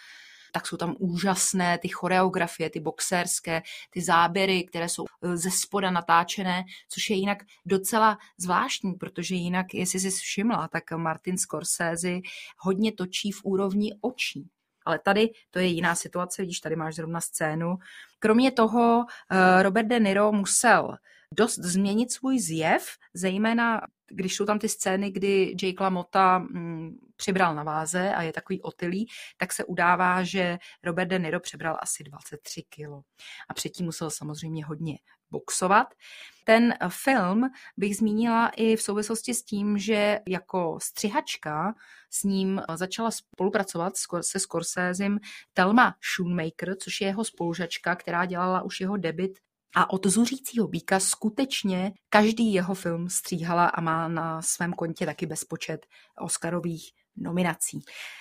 S1: tak jsou tam úžasné ty choreografie, ty boxerské, ty záběry, které jsou eh, ze spoda natáčené, což je jinak docela zvláštní, protože jinak, jestli jsi všimla, tak Martin Scorsese hodně točí v úrovni očí. Ale tady to je jiná situace, vidíš, tady máš zrovna scénu. Kromě toho eh, Robert De Niro musel dost změnit svůj zjev, zejména když jsou tam ty scény, kdy Jake LaMotta mm, přibral na váze a je takový otylý, tak se udává, že Robert De Niro přebral asi 23 kilo. A předtím musel samozřejmě hodně boxovat. Ten film bych zmínila i v souvislosti s tím, že jako střihačka s ním začala spolupracovat se Scorsesem Telma Schoonmaker, což je jeho spolužačka, která dělala už jeho debit a od Zuřícího býka skutečně každý jeho film stříhala a má na svém kontě taky bezpočet Oscarových nominací.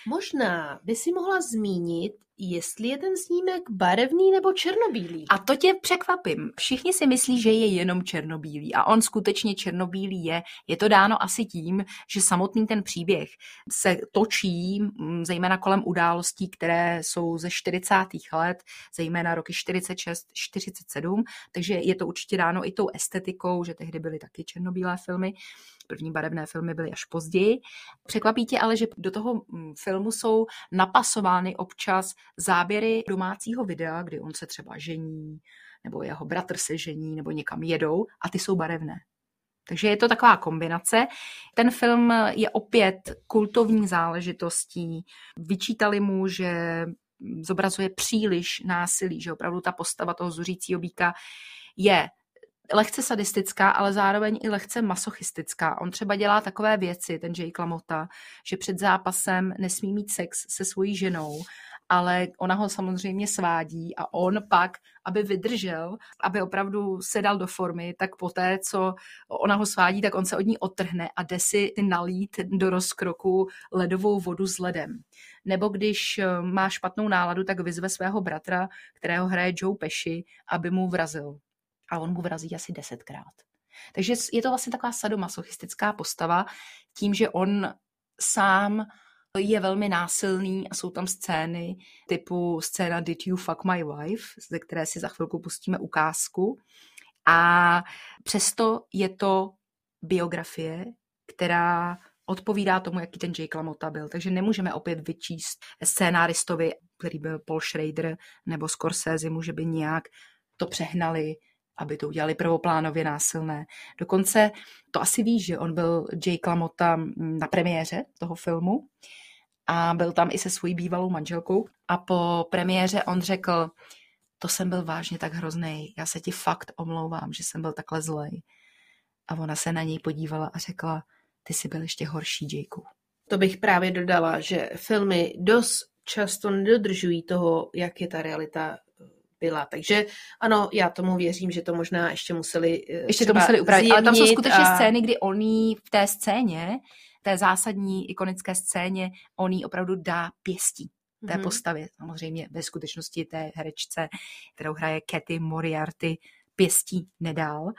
S2: Možná by si mohla zmínit, jestli je ten snímek barevný nebo černobílý.
S1: A to tě překvapím. Všichni si myslí, že je jenom černobílý a on skutečně černobílý je. Je to dáno asi tím, že samotný ten příběh se točí mm, zejména kolem událostí, které jsou ze 40. let, zejména roky 46, 47, takže je to určitě dáno i tou estetikou, že tehdy byly taky černobílé filmy. První barevné filmy byly až později. Překvapí tě ale, že do toho mm, filmu jsou napasovány občas záběry domácího videa, kdy on se třeba žení, nebo jeho bratr se žení, nebo někam jedou a ty jsou barevné. Takže je to taková kombinace. Ten film je opět kultovní záležitostí. Vyčítali mu, že zobrazuje příliš násilí, že opravdu ta postava toho zuřícího býka je lehce sadistická, ale zároveň i lehce masochistická. On třeba dělá takové věci, ten Jake LaMotta, že před zápasem nesmí mít sex se svojí ženou, ale ona ho samozřejmě svádí a on pak, aby vydržel, aby opravdu se dal do formy, tak poté, co ona ho svádí, tak on se od ní odtrhne a jde si nalít do rozkroku ledovou vodu s ledem. Nebo když eh, má špatnou náladu, tak vyzve svého bratra, kterého hraje Joe Pesci, aby mu vrazil a on mu vrazí asi desetkrát. Takže je to vlastně taková sadomasochistická postava tím, že on sám je velmi násilný a jsou tam scény typu scéna Did you fuck my wife, ze které si za chvilku pustíme ukázku. A přesto je to biografie, která odpovídá tomu, jaký ten Jake LaMotta byl. Takže nemůžeme opět vyčíst scénáristovi, který byl Paul Schrader nebo Scorsese, může by nějak to přehnali, aby to udělali prvoplánově násilné. Dokonce to asi víš, že on byl Jake LaMotta na premiéře toho filmu a byl tam i se svojí bývalou manželkou a po premiéře on řekl, to jsem byl vážně tak hrozný, já se ti fakt omlouvám, že jsem byl takhle zlej. A ona se na něj podívala a řekla, ty jsi byl ještě horší, Jakeu.
S2: To bych právě dodala, že filmy dost často nedodržují toho, jak je ta realita byla. Takže ano, já tomu věřím, že to možná ještě museli
S1: eh, Ještě to museli upravit, ale tam jsou skutečně a... scény, kdy on jí v té scéně, té zásadní ikonické scéně, on jí opravdu dá pěstí té mm-hmm. postavě. Samozřejmě ve skutečnosti té herečce, kterou hraje Katy Moriarty, pěstí nedál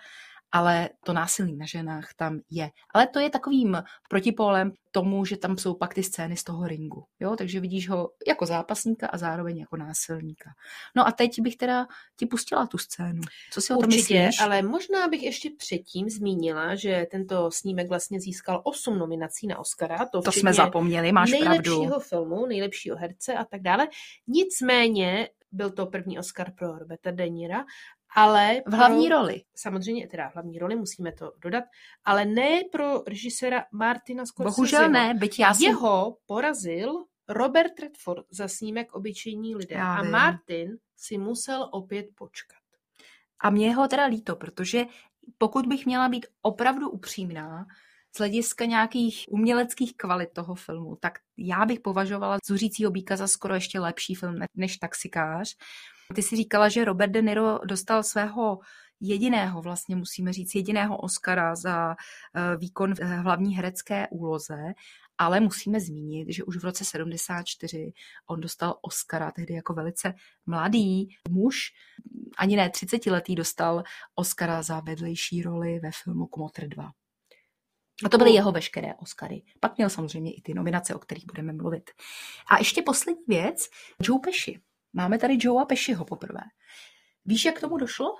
S1: ale to násilí na ženách tam je. Ale to je takovým protipólem tomu, že tam jsou pak ty scény z toho ringu. Jo? Takže vidíš ho jako zápasníka a zároveň jako násilníka. No a teď bych teda ti pustila tu scénu. Co si o tom
S2: Určitě,
S1: myslíš?
S2: ale možná bych ještě předtím zmínila, že tento snímek vlastně získal osm nominací na Oscara.
S1: To, to jsme zapomněli, máš
S2: nejlepšího
S1: pravdu.
S2: filmu, nejlepšího herce a tak dále. Nicméně byl to první Oscar pro Roberta De Nira ale
S1: v hlavní pro, roli.
S2: Samozřejmě teda hlavní roli, musíme to dodat, ale ne pro režiséra Martina Scorsese.
S1: Bohužel ne, byť já jsem...
S2: Jeho porazil Robert Redford za snímek Obyčejní lidé já a vím. Martin si musel opět počkat.
S1: A mě ho teda líto, protože pokud bych měla být opravdu upřímná, z hlediska nějakých uměleckých kvalit toho filmu, tak já bych považovala Zuřícího býka za skoro ještě lepší film než Taxikář. Ty si říkala, že Robert De Niro dostal svého jediného, vlastně musíme říct, jediného Oscara za eh, výkon v eh, hlavní herecké úloze, ale musíme zmínit, že už v roce 74 on dostal Oscara, tehdy jako velice mladý muž, ani ne 30 letý, dostal Oscara za vedlejší roli ve filmu Kmotr 2. A to byly jeho veškeré Oscary. Pak měl samozřejmě i ty nominace, o kterých budeme mluvit. A ještě poslední věc, Joe Pesci. Máme tady Joea Pesciho poprvé. Víš, jak tomu došlo?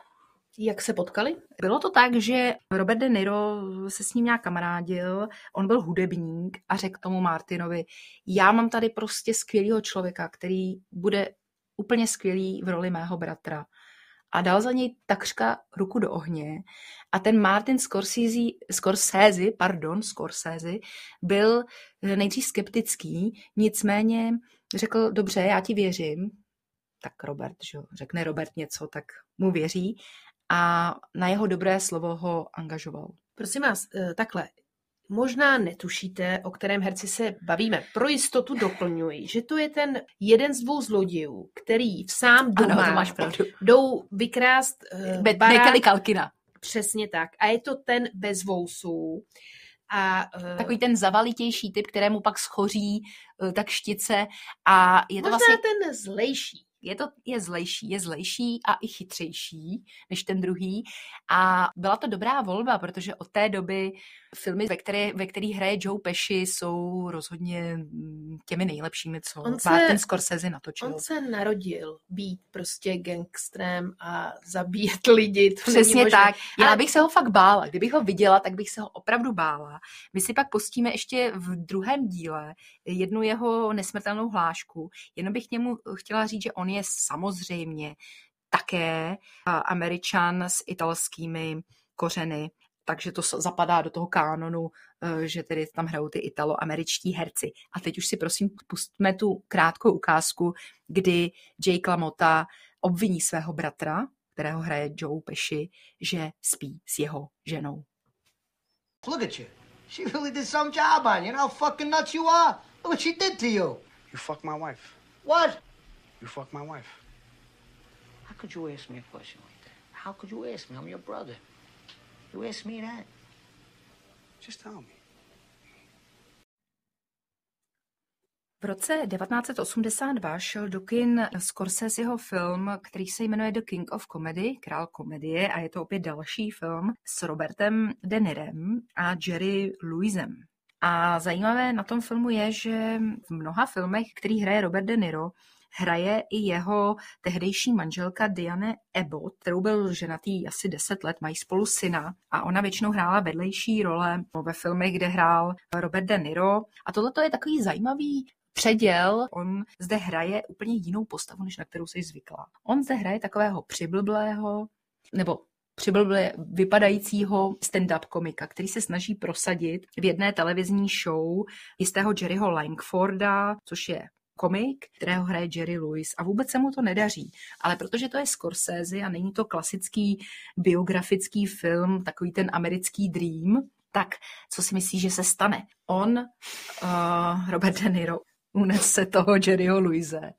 S2: Jak se potkali?
S1: Bylo to tak, že Robert De Niro se s ním nějak kamarádil, on byl hudebník a řekl tomu Martinovi, já mám tady prostě skvělého člověka, který bude úplně skvělý v roli mého bratra. A dal za něj takřka ruku do ohně. A ten Martin Scorsese, Scorsese, pardon, Scorsese, byl nejdřív skeptický, nicméně řekl, dobře, já ti věřím, tak Robert, že řekne Robert něco, tak mu věří a na jeho dobré slovo ho angažoval.
S2: Prosím vás, eh, takhle, možná netušíte, o kterém herci se bavíme. Pro jistotu doplňuji, že to je ten jeden z dvou zlodějů, který v sám doma
S1: ano, to máš pravdu.
S2: jdou vykrást uh,
S1: Be- barák. Kalkina.
S2: Přesně tak. A je to ten bez vousů. A,
S1: uh, Takový ten zavalitější typ, kterému pak schoří uh, tak štice. A je to vlastně...
S2: ten zlejší
S1: je to je zlejší, je zlejší a i chytřejší než ten druhý. A byla to dobrá volba, protože od té doby filmy, ve, které, ve kterých hraje Joe Pesci, jsou rozhodně mm, těmi nejlepšími, co on se, Martin Scorsese natočil.
S2: On se narodil být prostě gangstrem a zabíjet lidi.
S1: To Přesně tak. Já Ale... bych se ho fakt bála. Kdybych ho viděla, tak bych se ho opravdu bála. My si pak pustíme ještě v druhém díle jednu jeho nesmrtelnou hlášku. Jenom bych k němu chtěla říct, že on je samozřejmě také američan s italskými kořeny takže to zapadá do toho kánonu, eh, že tedy tam hrajou ty italoameričtí herci. A teď už si prosím pustíme tu krátkou ukázku, kdy Jake LaMotta obviní svého bratra, kterého hraje Joe Pesci, že spí s jeho ženou. Look at you. She really did some job on you. You know how fucking nuts you are. Look what she did to you. You fuck my wife. What? You fuck my wife. How could you ask me a question like that? How could you ask me? I'm your brother. You ask me that. Just tell me. V roce 1982 šel do kin Scorseseho film, který se jmenuje The King of Comedy, Král komedie, a je to opět další film s Robertem De Nirem a Jerry Louisem. A zajímavé na tom filmu je, že v mnoha filmech, který hraje Robert De Niro, hraje i jeho tehdejší manželka Diane Abbott, kterou byl ženatý asi 10 let, mají spolu syna a ona většinou hrála vedlejší role ve filmech, kde hrál Robert De Niro. A tohle je takový zajímavý předěl, on zde hraje úplně jinou postavu, než na kterou jsi zvykla. On zde hraje takového přiblblého, nebo přiblblě vypadajícího stand-up komika, který se snaží prosadit v jedné televizní show jistého Jerryho Langforda, což je komik, kterého hraje Jerry Lewis a vůbec se mu to nedaří. Ale protože to je Scorsese a není to klasický biografický film, takový ten americký dream, tak co si myslíš, že se stane? On, uh, Robert De Niro, unese toho Jerryho Louise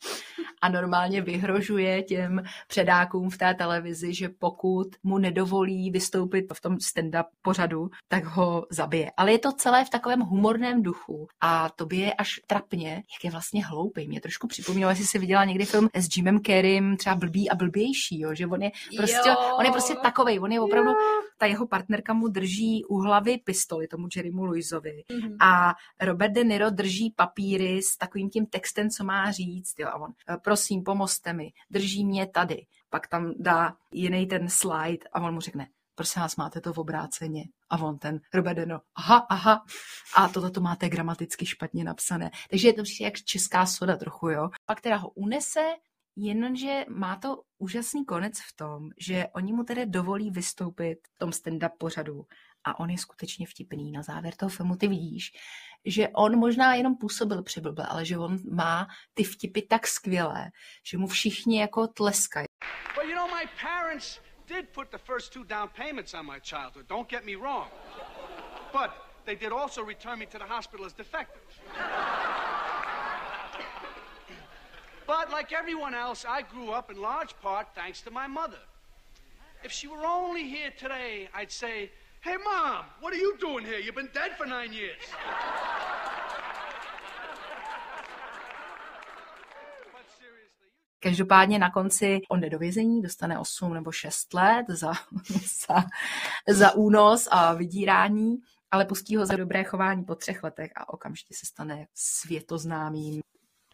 S1: a normálně vyhrožuje těm předákům v té televizi, že pokud mu nedovolí vystoupit v tom stand-up pořadu, tak ho zabije. Ale je to celé v takovém humorném duchu a to by je až trapně, jak je vlastně hloupý. Mě trošku připomínalo, jestli si viděla někdy film s Jimem Carreym, třeba blbý a blbější, jo? že on je prostě, on je prostě takovej, on je opravdu, jo. ta jeho partnerka mu drží u hlavy pistoli, tomu Jerrymu Louisovi mm-hmm. a Robert De Niro drží papíry s takovým tím textem, co má říct, jo? a on prosím, pomozte mi, drží mě tady. Pak tam dá jiný ten slide a on mu řekne, prosím vás, máte to v obráceně. A on ten Robert Deno, aha, aha. A tohle to máte gramaticky špatně napsané. Takže je to jak česká soda trochu, jo. Pak teda ho unese, Jenže má to úžasný konec v tom, že oni mu tedy dovolí vystoupit v tom stand-up pořadu a on je skutečně vtipný. Na závěr toho filmu ty vidíš, že on možná jenom působil přiblble, ale že on má ty vtipy tak skvělé, že mu všichni jako tleskají. Well, you know, my parents did put the first two down payments on my childhood, don't get me wrong. But they did also return me to the hospital as defective. But like everyone else, I grew up in large part thanks to my mother. If she were only here today, I'd say, Hey, Mom, what are you doing here? You've been dead for nine years. Každopádně na konci on jde do vězení, dostane 8 nebo 6 let za, za, za únos a vydírání, ale pustí ho za dobré chování po třech letech a okamžitě se stane světoznámým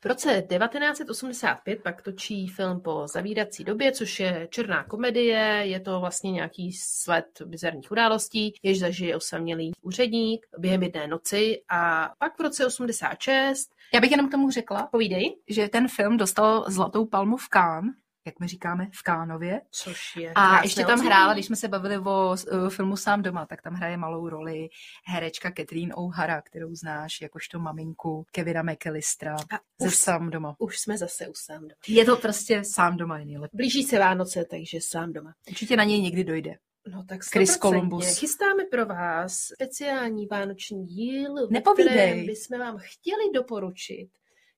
S2: v roce 1985 pak točí film po zavírací době, což je černá komedie, je to vlastně nějaký sled bizarních událostí, jež zažije osamělý úředník během jedné noci a pak v roce 86
S1: já bych jenom k tomu řekla,
S2: povídej,
S1: že ten film dostal Zlatou palmu v Cannes jak my říkáme, v Kánově.
S2: Což je
S1: A ještě tam hrála, když jsme se bavili o uh, filmu Sám doma, tak tam hraje malou roli herečka Catherine O'Hara, kterou znáš jakožto maminku Kevina McAllistera ze už, Sám doma.
S2: Už jsme zase u Sám doma.
S1: Je to prostě Sám doma je nejlepší.
S2: Blíží se Vánoce, takže Sám doma.
S1: Určitě na něj někdy dojde.
S2: No tak
S1: Chris Columbus.
S2: Chystáme pro vás speciální vánoční díl,
S1: Nepovídej.
S2: kterém bychom vám chtěli doporučit,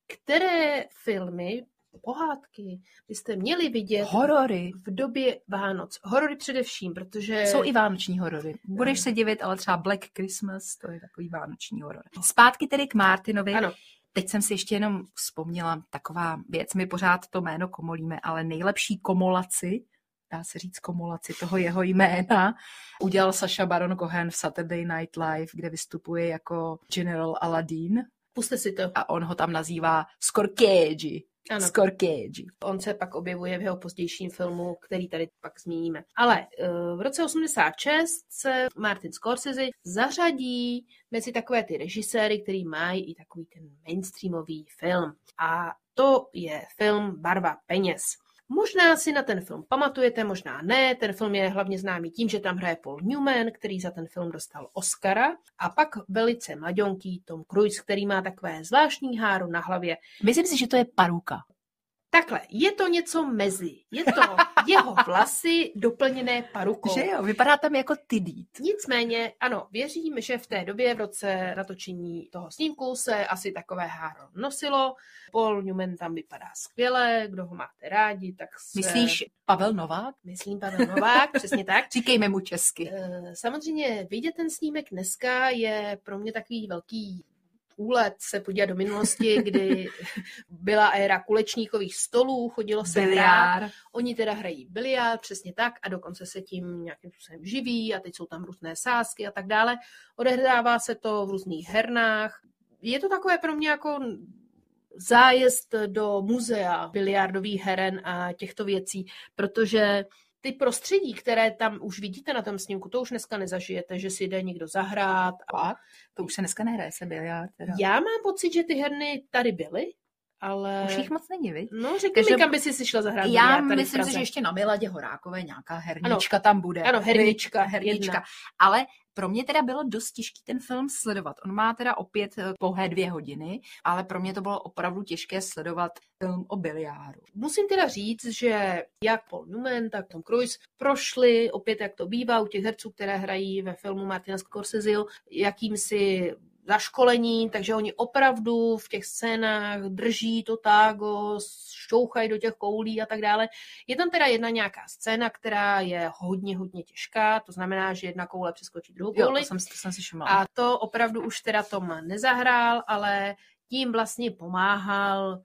S2: které filmy pohádky byste měli vidět
S1: horory
S2: v době Vánoc. Horory především, protože...
S1: Jsou i vánoční horory. Budeš se divit, ale třeba Black Christmas, to je takový vánoční horor. Zpátky tedy k Martinovi.
S2: Ano.
S1: Teď jsem si ještě jenom vzpomněla taková věc, my pořád to jméno komolíme, ale nejlepší komolaci, dá se říct komolaci toho jeho jména, udělal Saša Baron Cohen v Saturday Night Live, kde vystupuje jako General Aladdin.
S2: Puste si to.
S1: A on ho tam nazývá Scorcage. Ano. Scorcage.
S2: On se pak objevuje v jeho pozdějším filmu, který tady pak zmíníme. Ale eh, v roce 86 se Martin Scorsese zařadí mezi takové ty režiséry, který mají i takový ten mainstreamový film. A to je film Barva peněz. Možná si na ten film pamatujete, možná ne. Ten film je hlavně známý tím, že tam hraje Paul Newman, který za ten film dostal Oscara. A pak velice mladionký Tom Cruise, který má takové zvláštní háro na hlavě.
S1: Myslím si, že to je paruka.
S2: Takhle, je to něco mezi. Je to jeho vlasy doplněné parukou.
S1: Že jo, vypadá tam jako dít.
S2: Nicméně, ano, věřím, že v té době, v roce natočení toho snímku, se asi takové háro nosilo. Paul Newman tam vypadá skvěle, kdo ho máte rádi, tak se...
S1: Myslíš Pavel Novák?
S2: Myslím Pavel Novák, přesně tak.
S1: Říkejme mu česky.
S2: Eh, samozřejmě vidět ten snímek dneska je pro mě takový velký úlet se podívat do minulosti, kdy byla éra kulečníkových stolů, chodilo se
S1: biliár.
S2: hrát. Oni teda hrají biliár, přesně tak, a dokonce se tím nějakým způsobem živí a teď jsou tam různé sázky a tak dále. Odehrává se to v různých hernách. Je to takové pro mě jako zájezd do muzea biliardových heren a těchto věcí, protože ty prostředí, které tam už vidíte na tom snímku, to už dneska nezažijete, že si jde někdo zahrát.
S1: A to už se dneska nehraje se biliard. Teda.
S2: Já mám pocit, že ty herny tady byly, ale...
S1: Už jich moc není, viď?
S2: No, řekni Každou... mi, kam by si si šla zahrát.
S1: Já myslím si, že ještě na Miladě Horákové nějaká hernička ano. tam bude.
S2: Ano, hernička.
S1: hernička. Jedna. Ale pro mě teda bylo dost těžký ten film sledovat. On má teda opět eh, pouhé dvě hodiny, ale pro mě to bylo opravdu těžké sledovat film o biliáru.
S2: Musím teda říct, že jak Paul Newman, tak Tom Cruise prošli, opět jak to bývá u těch herců, které hrají ve filmu Martina Scorsese, jakýmsi zaškolení, takže oni opravdu v těch scénách drží to tágo, šťouchají do těch koulí a tak dále. Je tam teda jedna nějaká scéna, která je hodně, hodně těžká, to znamená, že jedna koule přeskočí druhou kouli.
S1: Jo, to jsem, to jsem si.
S2: A to opravdu už teda Tom nezahrál, ale tím vlastně pomáhal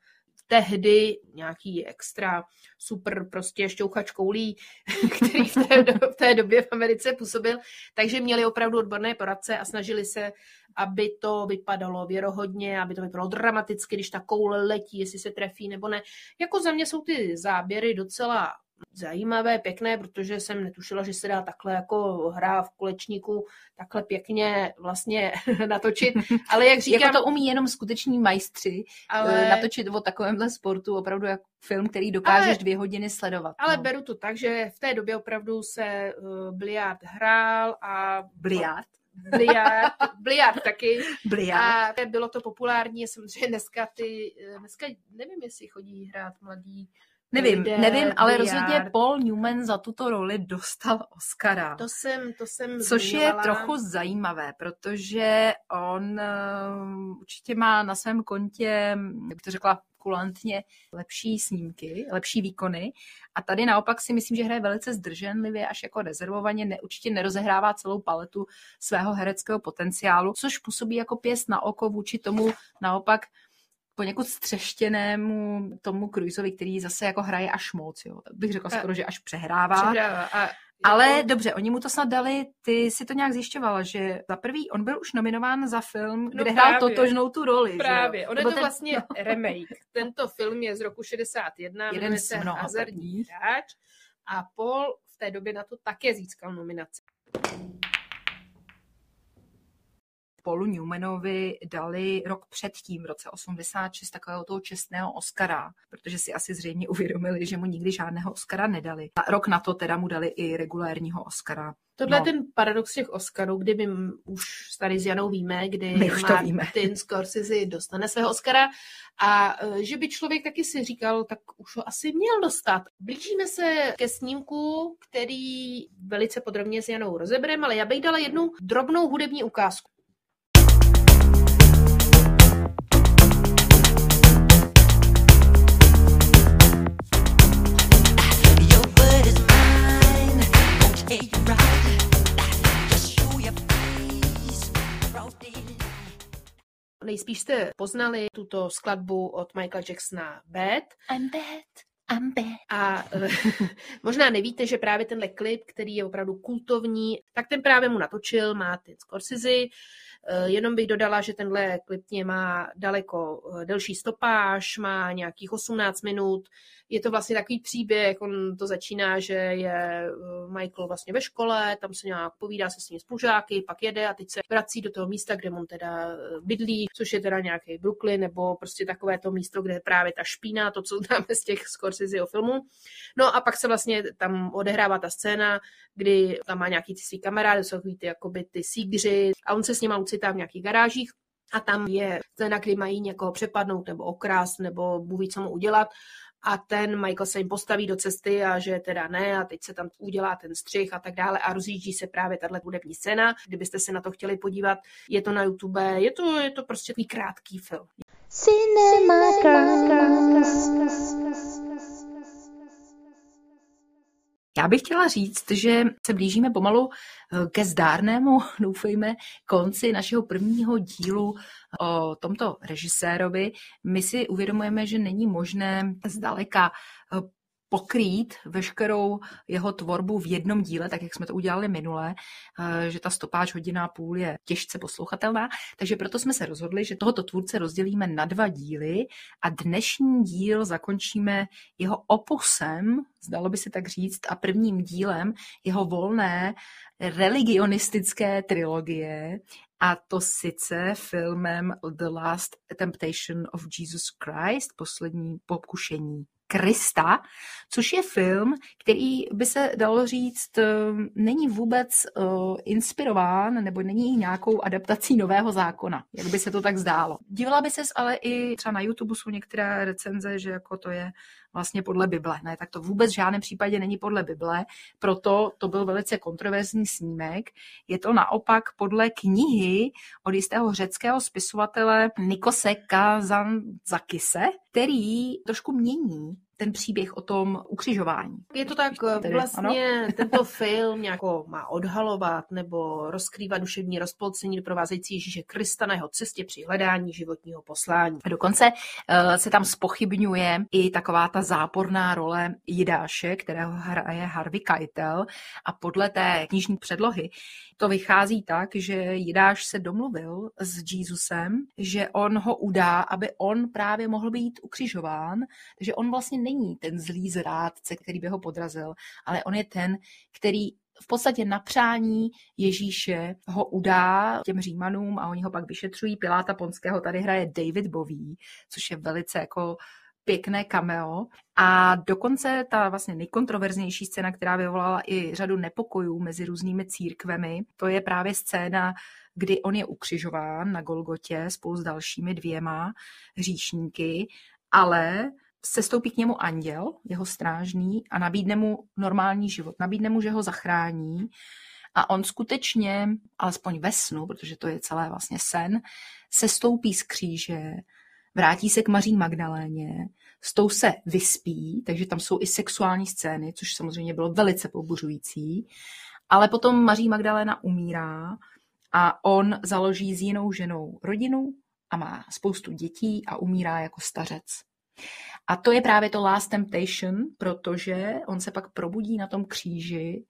S2: tehdy nějaký extra super prostě šťouchač koulí, který v té, do, v té době v Americe působil. Takže měli opravdu odborné poradce a snažili se, aby to vypadalo věrohodně, aby to vypadalo dramaticky, když ta koule letí, jestli se trefí nebo ne. Jako za mě jsou ty záběry docela zajímavé, pěkné, protože jsem netušila, že se dá takhle jako hra v kulečníku takhle pěkně vlastně natočit. Ale jak říkám...
S1: jako to umí jenom skuteční majstři ale... Eh, natočit o takovémhle sportu opravdu jako film, který dokážeš ale... dvě hodiny sledovat.
S2: Ale no. beru to tak, že v té době opravdu se uh, biliard hrál a...
S1: Biliard?
S2: Bliard, bliard taky.
S1: Bliard.
S2: A bylo to populární, samozřejmě dneska ty, eh, dneska nevím, jestli chodí hrát mladí
S1: Nevím, lidé, nevím, ale biliard. rozhodně Paul Newman za tuto roli dostal Oscara.
S2: To jsem, to jsem
S1: Což zmiňovala. je trochu zajímavé, protože on uh, určitě má na svém kontě, jak to řekla kulantně, lepší snímky, lepší výkony. A tady naopak si myslím, že hraje velice zdrženlivě, až jako rezervovaně, ne, určitě nerozehrává celou paletu svého hereckého potenciálu, což působí jako pěst na oko vůči tomu naopak poněkud střeštěnému tomu Cruiseovi, který zase jako hraje až moc, jo. Bych řekla skoro, že až přehrává.
S2: přehrává. A
S1: ale dobře, oni mu to snad dali, ty si to nějak zjišťovala, že za prvý on byl už nominován za film, no kde no hrál totožnou tu roli.
S2: Právě, on je to ten... vlastně no. remake. Tento film je z roku 61,
S1: Jeden z mnoha
S2: Hazardní hráč a Paul v té době na to také získal nominaci.
S1: Paulu Newmanovi dali rok předtím, v roce 86, takového toho čestného Oscara, protože si asi zřejmě uvědomili, že mu nikdy žádného Oscara nedali. A rok na to teda mu dali i regulérního Oscara.
S2: Tohle no. je ten paradox těch Oscarů, kdy my už tady s Janou víme, kdy
S1: my už to víme.
S2: Martin Scorsese dostane svého Oscara a e, že by člověk taky si říkal, tak už ho asi měl dostat. Blížíme se ke snímku, který velice podrobně s Janou rozebereme, ale já bych dala jednu drobnou hudební ukázku. Nejspíš jste poznali tuto skladbu od Michaela Jacksona Bad.
S1: I'm bad. Bad.
S2: A možná nevíte, že právě tenhle klip, který je opravdu kultovní, tak ten právě mu natočil Martin Scorsese. Eh, jenom bych dodala, že tenhle klip má daleko eh, delší stopáž, má nějakých 18 minut, je to vlastně takový příběh, on to začíná, že je eh, Michael vlastně ve škole, tam se nějak povídá se svými spolužáky, pak jede a teď se vrací do toho místa, kde on teda bydlí, což je teda nějaký Brooklyn, nebo prostě takové to místo, kde je právě ta špína, to, co známe z těch Scorseseho filmů. No a pak se vlastně tam odehrává ta scéna, kdy tam má nějaký ty svý kamarády, jsou ty, jakoby ty sígři a on se s nimi ucitá v nějakých garážích a tam je scéna, kdy mají někoho přepadnout nebo okrást nebo buví, co mu udělat a ten Michael se jim postaví do cesty a že teda ne a teď se tam udělá ten střih a tak dále a rozjíždí se právě tahle hudební scéna. Kdybyste se na to chtěli podívat, je to na YouTube, je to, je to prostě takový krátký film. Cinema
S1: Já bych chtěla říct, že se blížíme pomalu eh, ke zdárnému, doufejme, konci našeho prvního dílu o tomto režisérovi. My si uvědomujeme, že není možné zdaleka eh, pokrýt veškerou jeho tvorbu v jednom díle, tak jak jsme to udělali minule, eh, že ta stopáž hodina půl je těžce poslouchatelná, takže proto jsme se rozhodli, že tohoto tvůrce rozdělíme na dva díly a dnešní díl zakončíme jeho opusem, zdalo by se tak říct, a prvním dílem jeho volné religionistické trilogie, a to sice filmem The Last Temptation of Jesus Christ, poslední pokušení Krista, což je film, který by se dalo říct, eh, není vůbec uh, inspirován nebo není nějakou adaptací nového zákona, jak by se to tak zdálo. Dívala by ses ale i třeba na YouTube jsou některé recenze, že jako to je vlastně podle Bible. Ne, tak to vůbec v žádném případě není podle Bible, proto to byl velice kontroverzní snímek. Je to naopak podle knihy od jistého řeckého spisovatele Nikose Kazanzakise, který trošku mění ten příběh o tom ukřižování.
S2: Je to tak Tedy, vlastně ano? tento film nějako má odhalovat nebo rozkrývat duševní rozpolcení doprovázející Ježíše Krista na jeho cestě při hledání životního poslání.
S1: A dokonce uh, se tam spochybňuje i taková ta záporná role Jidáše, kterého hraje Harvey Keitel a podle té knižní předlohy to vychází tak, že Jidáš se domluvil s Jesusem, že on ho udá, aby on právě mohl být ukřižován, takže on vlastně není ten zlý zrádce, který by ho podrazil, ale on je ten, který v podstatě na přání Ježíše ho udá těm Římanům a oni ho pak vyšetřují. Piláta Ponského tady hraje David Boví, což je velice jako pěkné cameo. A dokonce ta vlastně nejkontroverznější scéna, která vyvolala i řadu nepokojů mezi různými církvemi, to je právě scéna, kdy on je ukřižován na Golgotě spolu s dalšími dvěma hříšníky, ale se stoupí k němu anděl, jeho strážný, a nabídne mu normální život. Nabídne mu, že ho zachrání. A on skutečně, alespoň ve snu, protože to je celé vlastně sen, se stoupí z kříže, vrátí se k Maří Magdaléně, s tou se vyspí, takže tam jsou i sexuální scény, což samozřejmě bylo velice pobuřující. Ale potom Maří Magdaléna umírá a on založí s jinou ženou rodinu a má spoustu dětí a umírá jako stařec. A to je právě to Last Temptation, protože on se pak probudí na tom kříži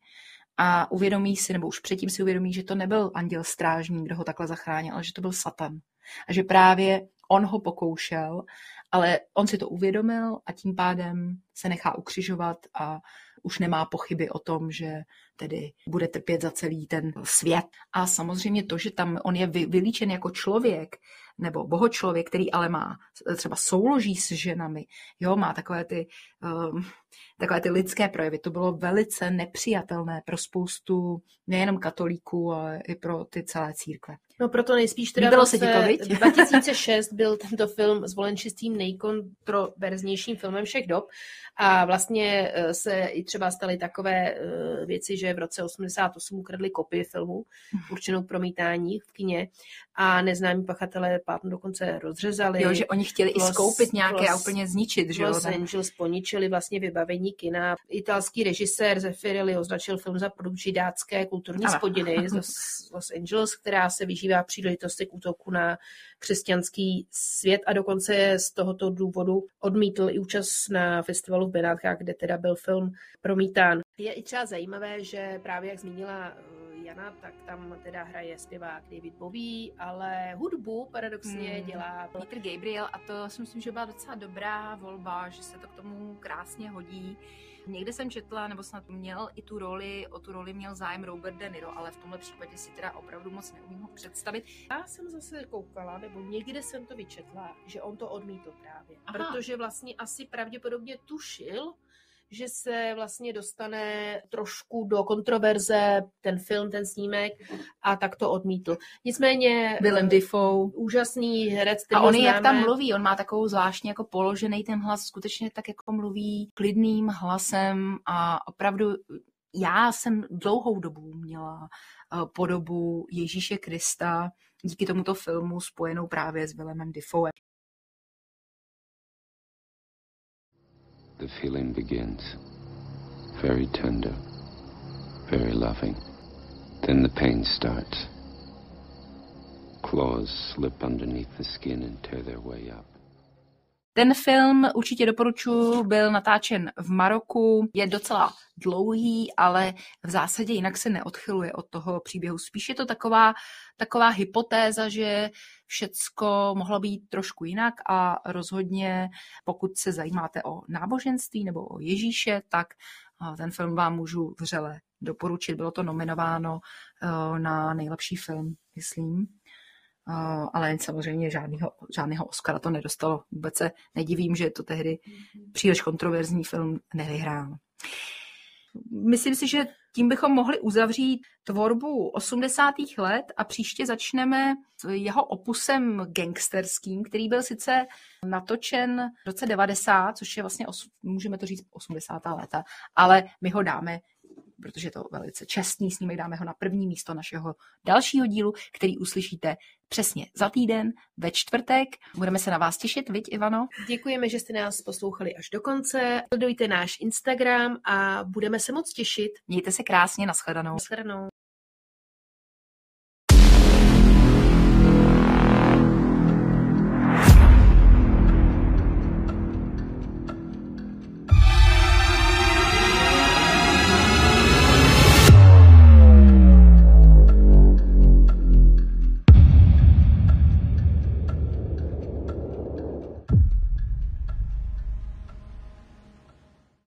S1: a uvědomí si, nebo už předtím si uvědomí, že to nebyl anděl strážní, kdo ho takhle zachránil, ale že to byl Satan. A že právě on ho pokoušel, ale on si to uvědomil a tím pádem se nechá ukřižovat a už nemá pochyby o tom, že tedy bude trpět za celý ten svět. A samozřejmě to, že tam on je vylíčen jako člověk, nebo bohočlověk, který ale má třeba souloží s ženami, jo, má takové ty, um, takové ty lidské projevy. To bylo velice nepřijatelné pro spoustu nejenom katolíků, ale i pro ty celé církve.
S2: No proto nejspíš teda
S1: Líbilo se ti to, viď?
S2: 2006 byl tento film zvolen čistým nejkontroverznějším filmem všech dob a vlastně eh, se i třeba staly takové eh, věci, že v roce 88 ukradli kopii filmu určenou promítání v kině a neznámí pachatelé plátno dokonce rozřezali.
S1: Jo, že oni chtěli Los, i skoupit nějaké Los, a úplně zničit, že jo?
S2: Los Angeles poničili vlastně vybavení kina. Italský režisér Zeffirelli označil film za produkt židácké kulturní ano. spodiny z Los Angeles, která se vyžívá příležitosti k útoku na křesťanský svět a dokonce z tohoto důvodu odmítl i účast na festivalu v Benátkách, kde teda byl film promítán. Je i třeba zajímavé, že právě jak zmínila eh, Jana, tak tam teda hraje zpěvák David Bowie, ale hudbu paradoxně hmm. dělá
S1: Peter Gabriel a to si myslím, že byla docela dobrá volba, že se to k tomu krásně hodí. Někde jsem četla, nebo snad měl i tu roli, o tu roli měl zájem Robert De Niro, ale v tomhle případě si teda opravdu moc neumím ho představit.
S2: Já jsem zase koukala, nebo někde jsem to vyčetla, že on to odmítl právě. Aha. Protože vlastně asi pravděpodobně tušil, že se vlastně dostane trošku do kontroverze ten film, ten snímek a tak to odmítl. Nicméně
S1: Willem eh, Dafoe.
S2: úžasný herec,
S1: A on jak tam mluví, on má takovou zvláštně jako položený ten hlas, skutečně tak jako mluví klidným hlasem a opravdu já jsem dlouhou dobu měla eh, podobu Ježíše Krista díky tomuto filmu spojenou právě s Willemem Dafoe. The feeling begins. Very tender, very loving. Then the pain starts. Claws slip underneath the skin and tear their way up. Ten film určitě doporučuji, byl natáčen v Maroku, je docela dlouhý, ale v zásadě jinak se neodchyluje od toho příběhu. Spíš je to taková, taková hypotéza, že všecko mohlo být trošku jinak a rozhodně, pokud se zajímáte o náboženství nebo o Ježíše, tak ten film vám můžu vřele doporučit. Bylo to nominováno eh, na nejlepší film, myslím. Ale samozřejmě žádného, žádného Oscara to nedostalo. Vůbec se nedivím, že to tehdy mhm. příliš kontroverzní film nevyhrál. Myslím si, že tím bychom mohli uzavřít tvorbu 80. let a příště začneme jeho opusem gangsterským, který byl sice natočen v roce 90, což je vlastně, můžeme to říct, 80. léta, ale my ho dáme protože je to velice čestný snímek, dáme ho na první místo našeho dalšího dílu, který uslyšíte přesně za týden, ve čtvrtek. Budeme se na vás těšit, viď Ivano?
S2: Děkujeme, že jste nás poslouchali až do konce. Sledujte náš Instagram a budeme se moc těšit.
S1: Mějte se krásně, nashledanou.
S2: Nashledanou.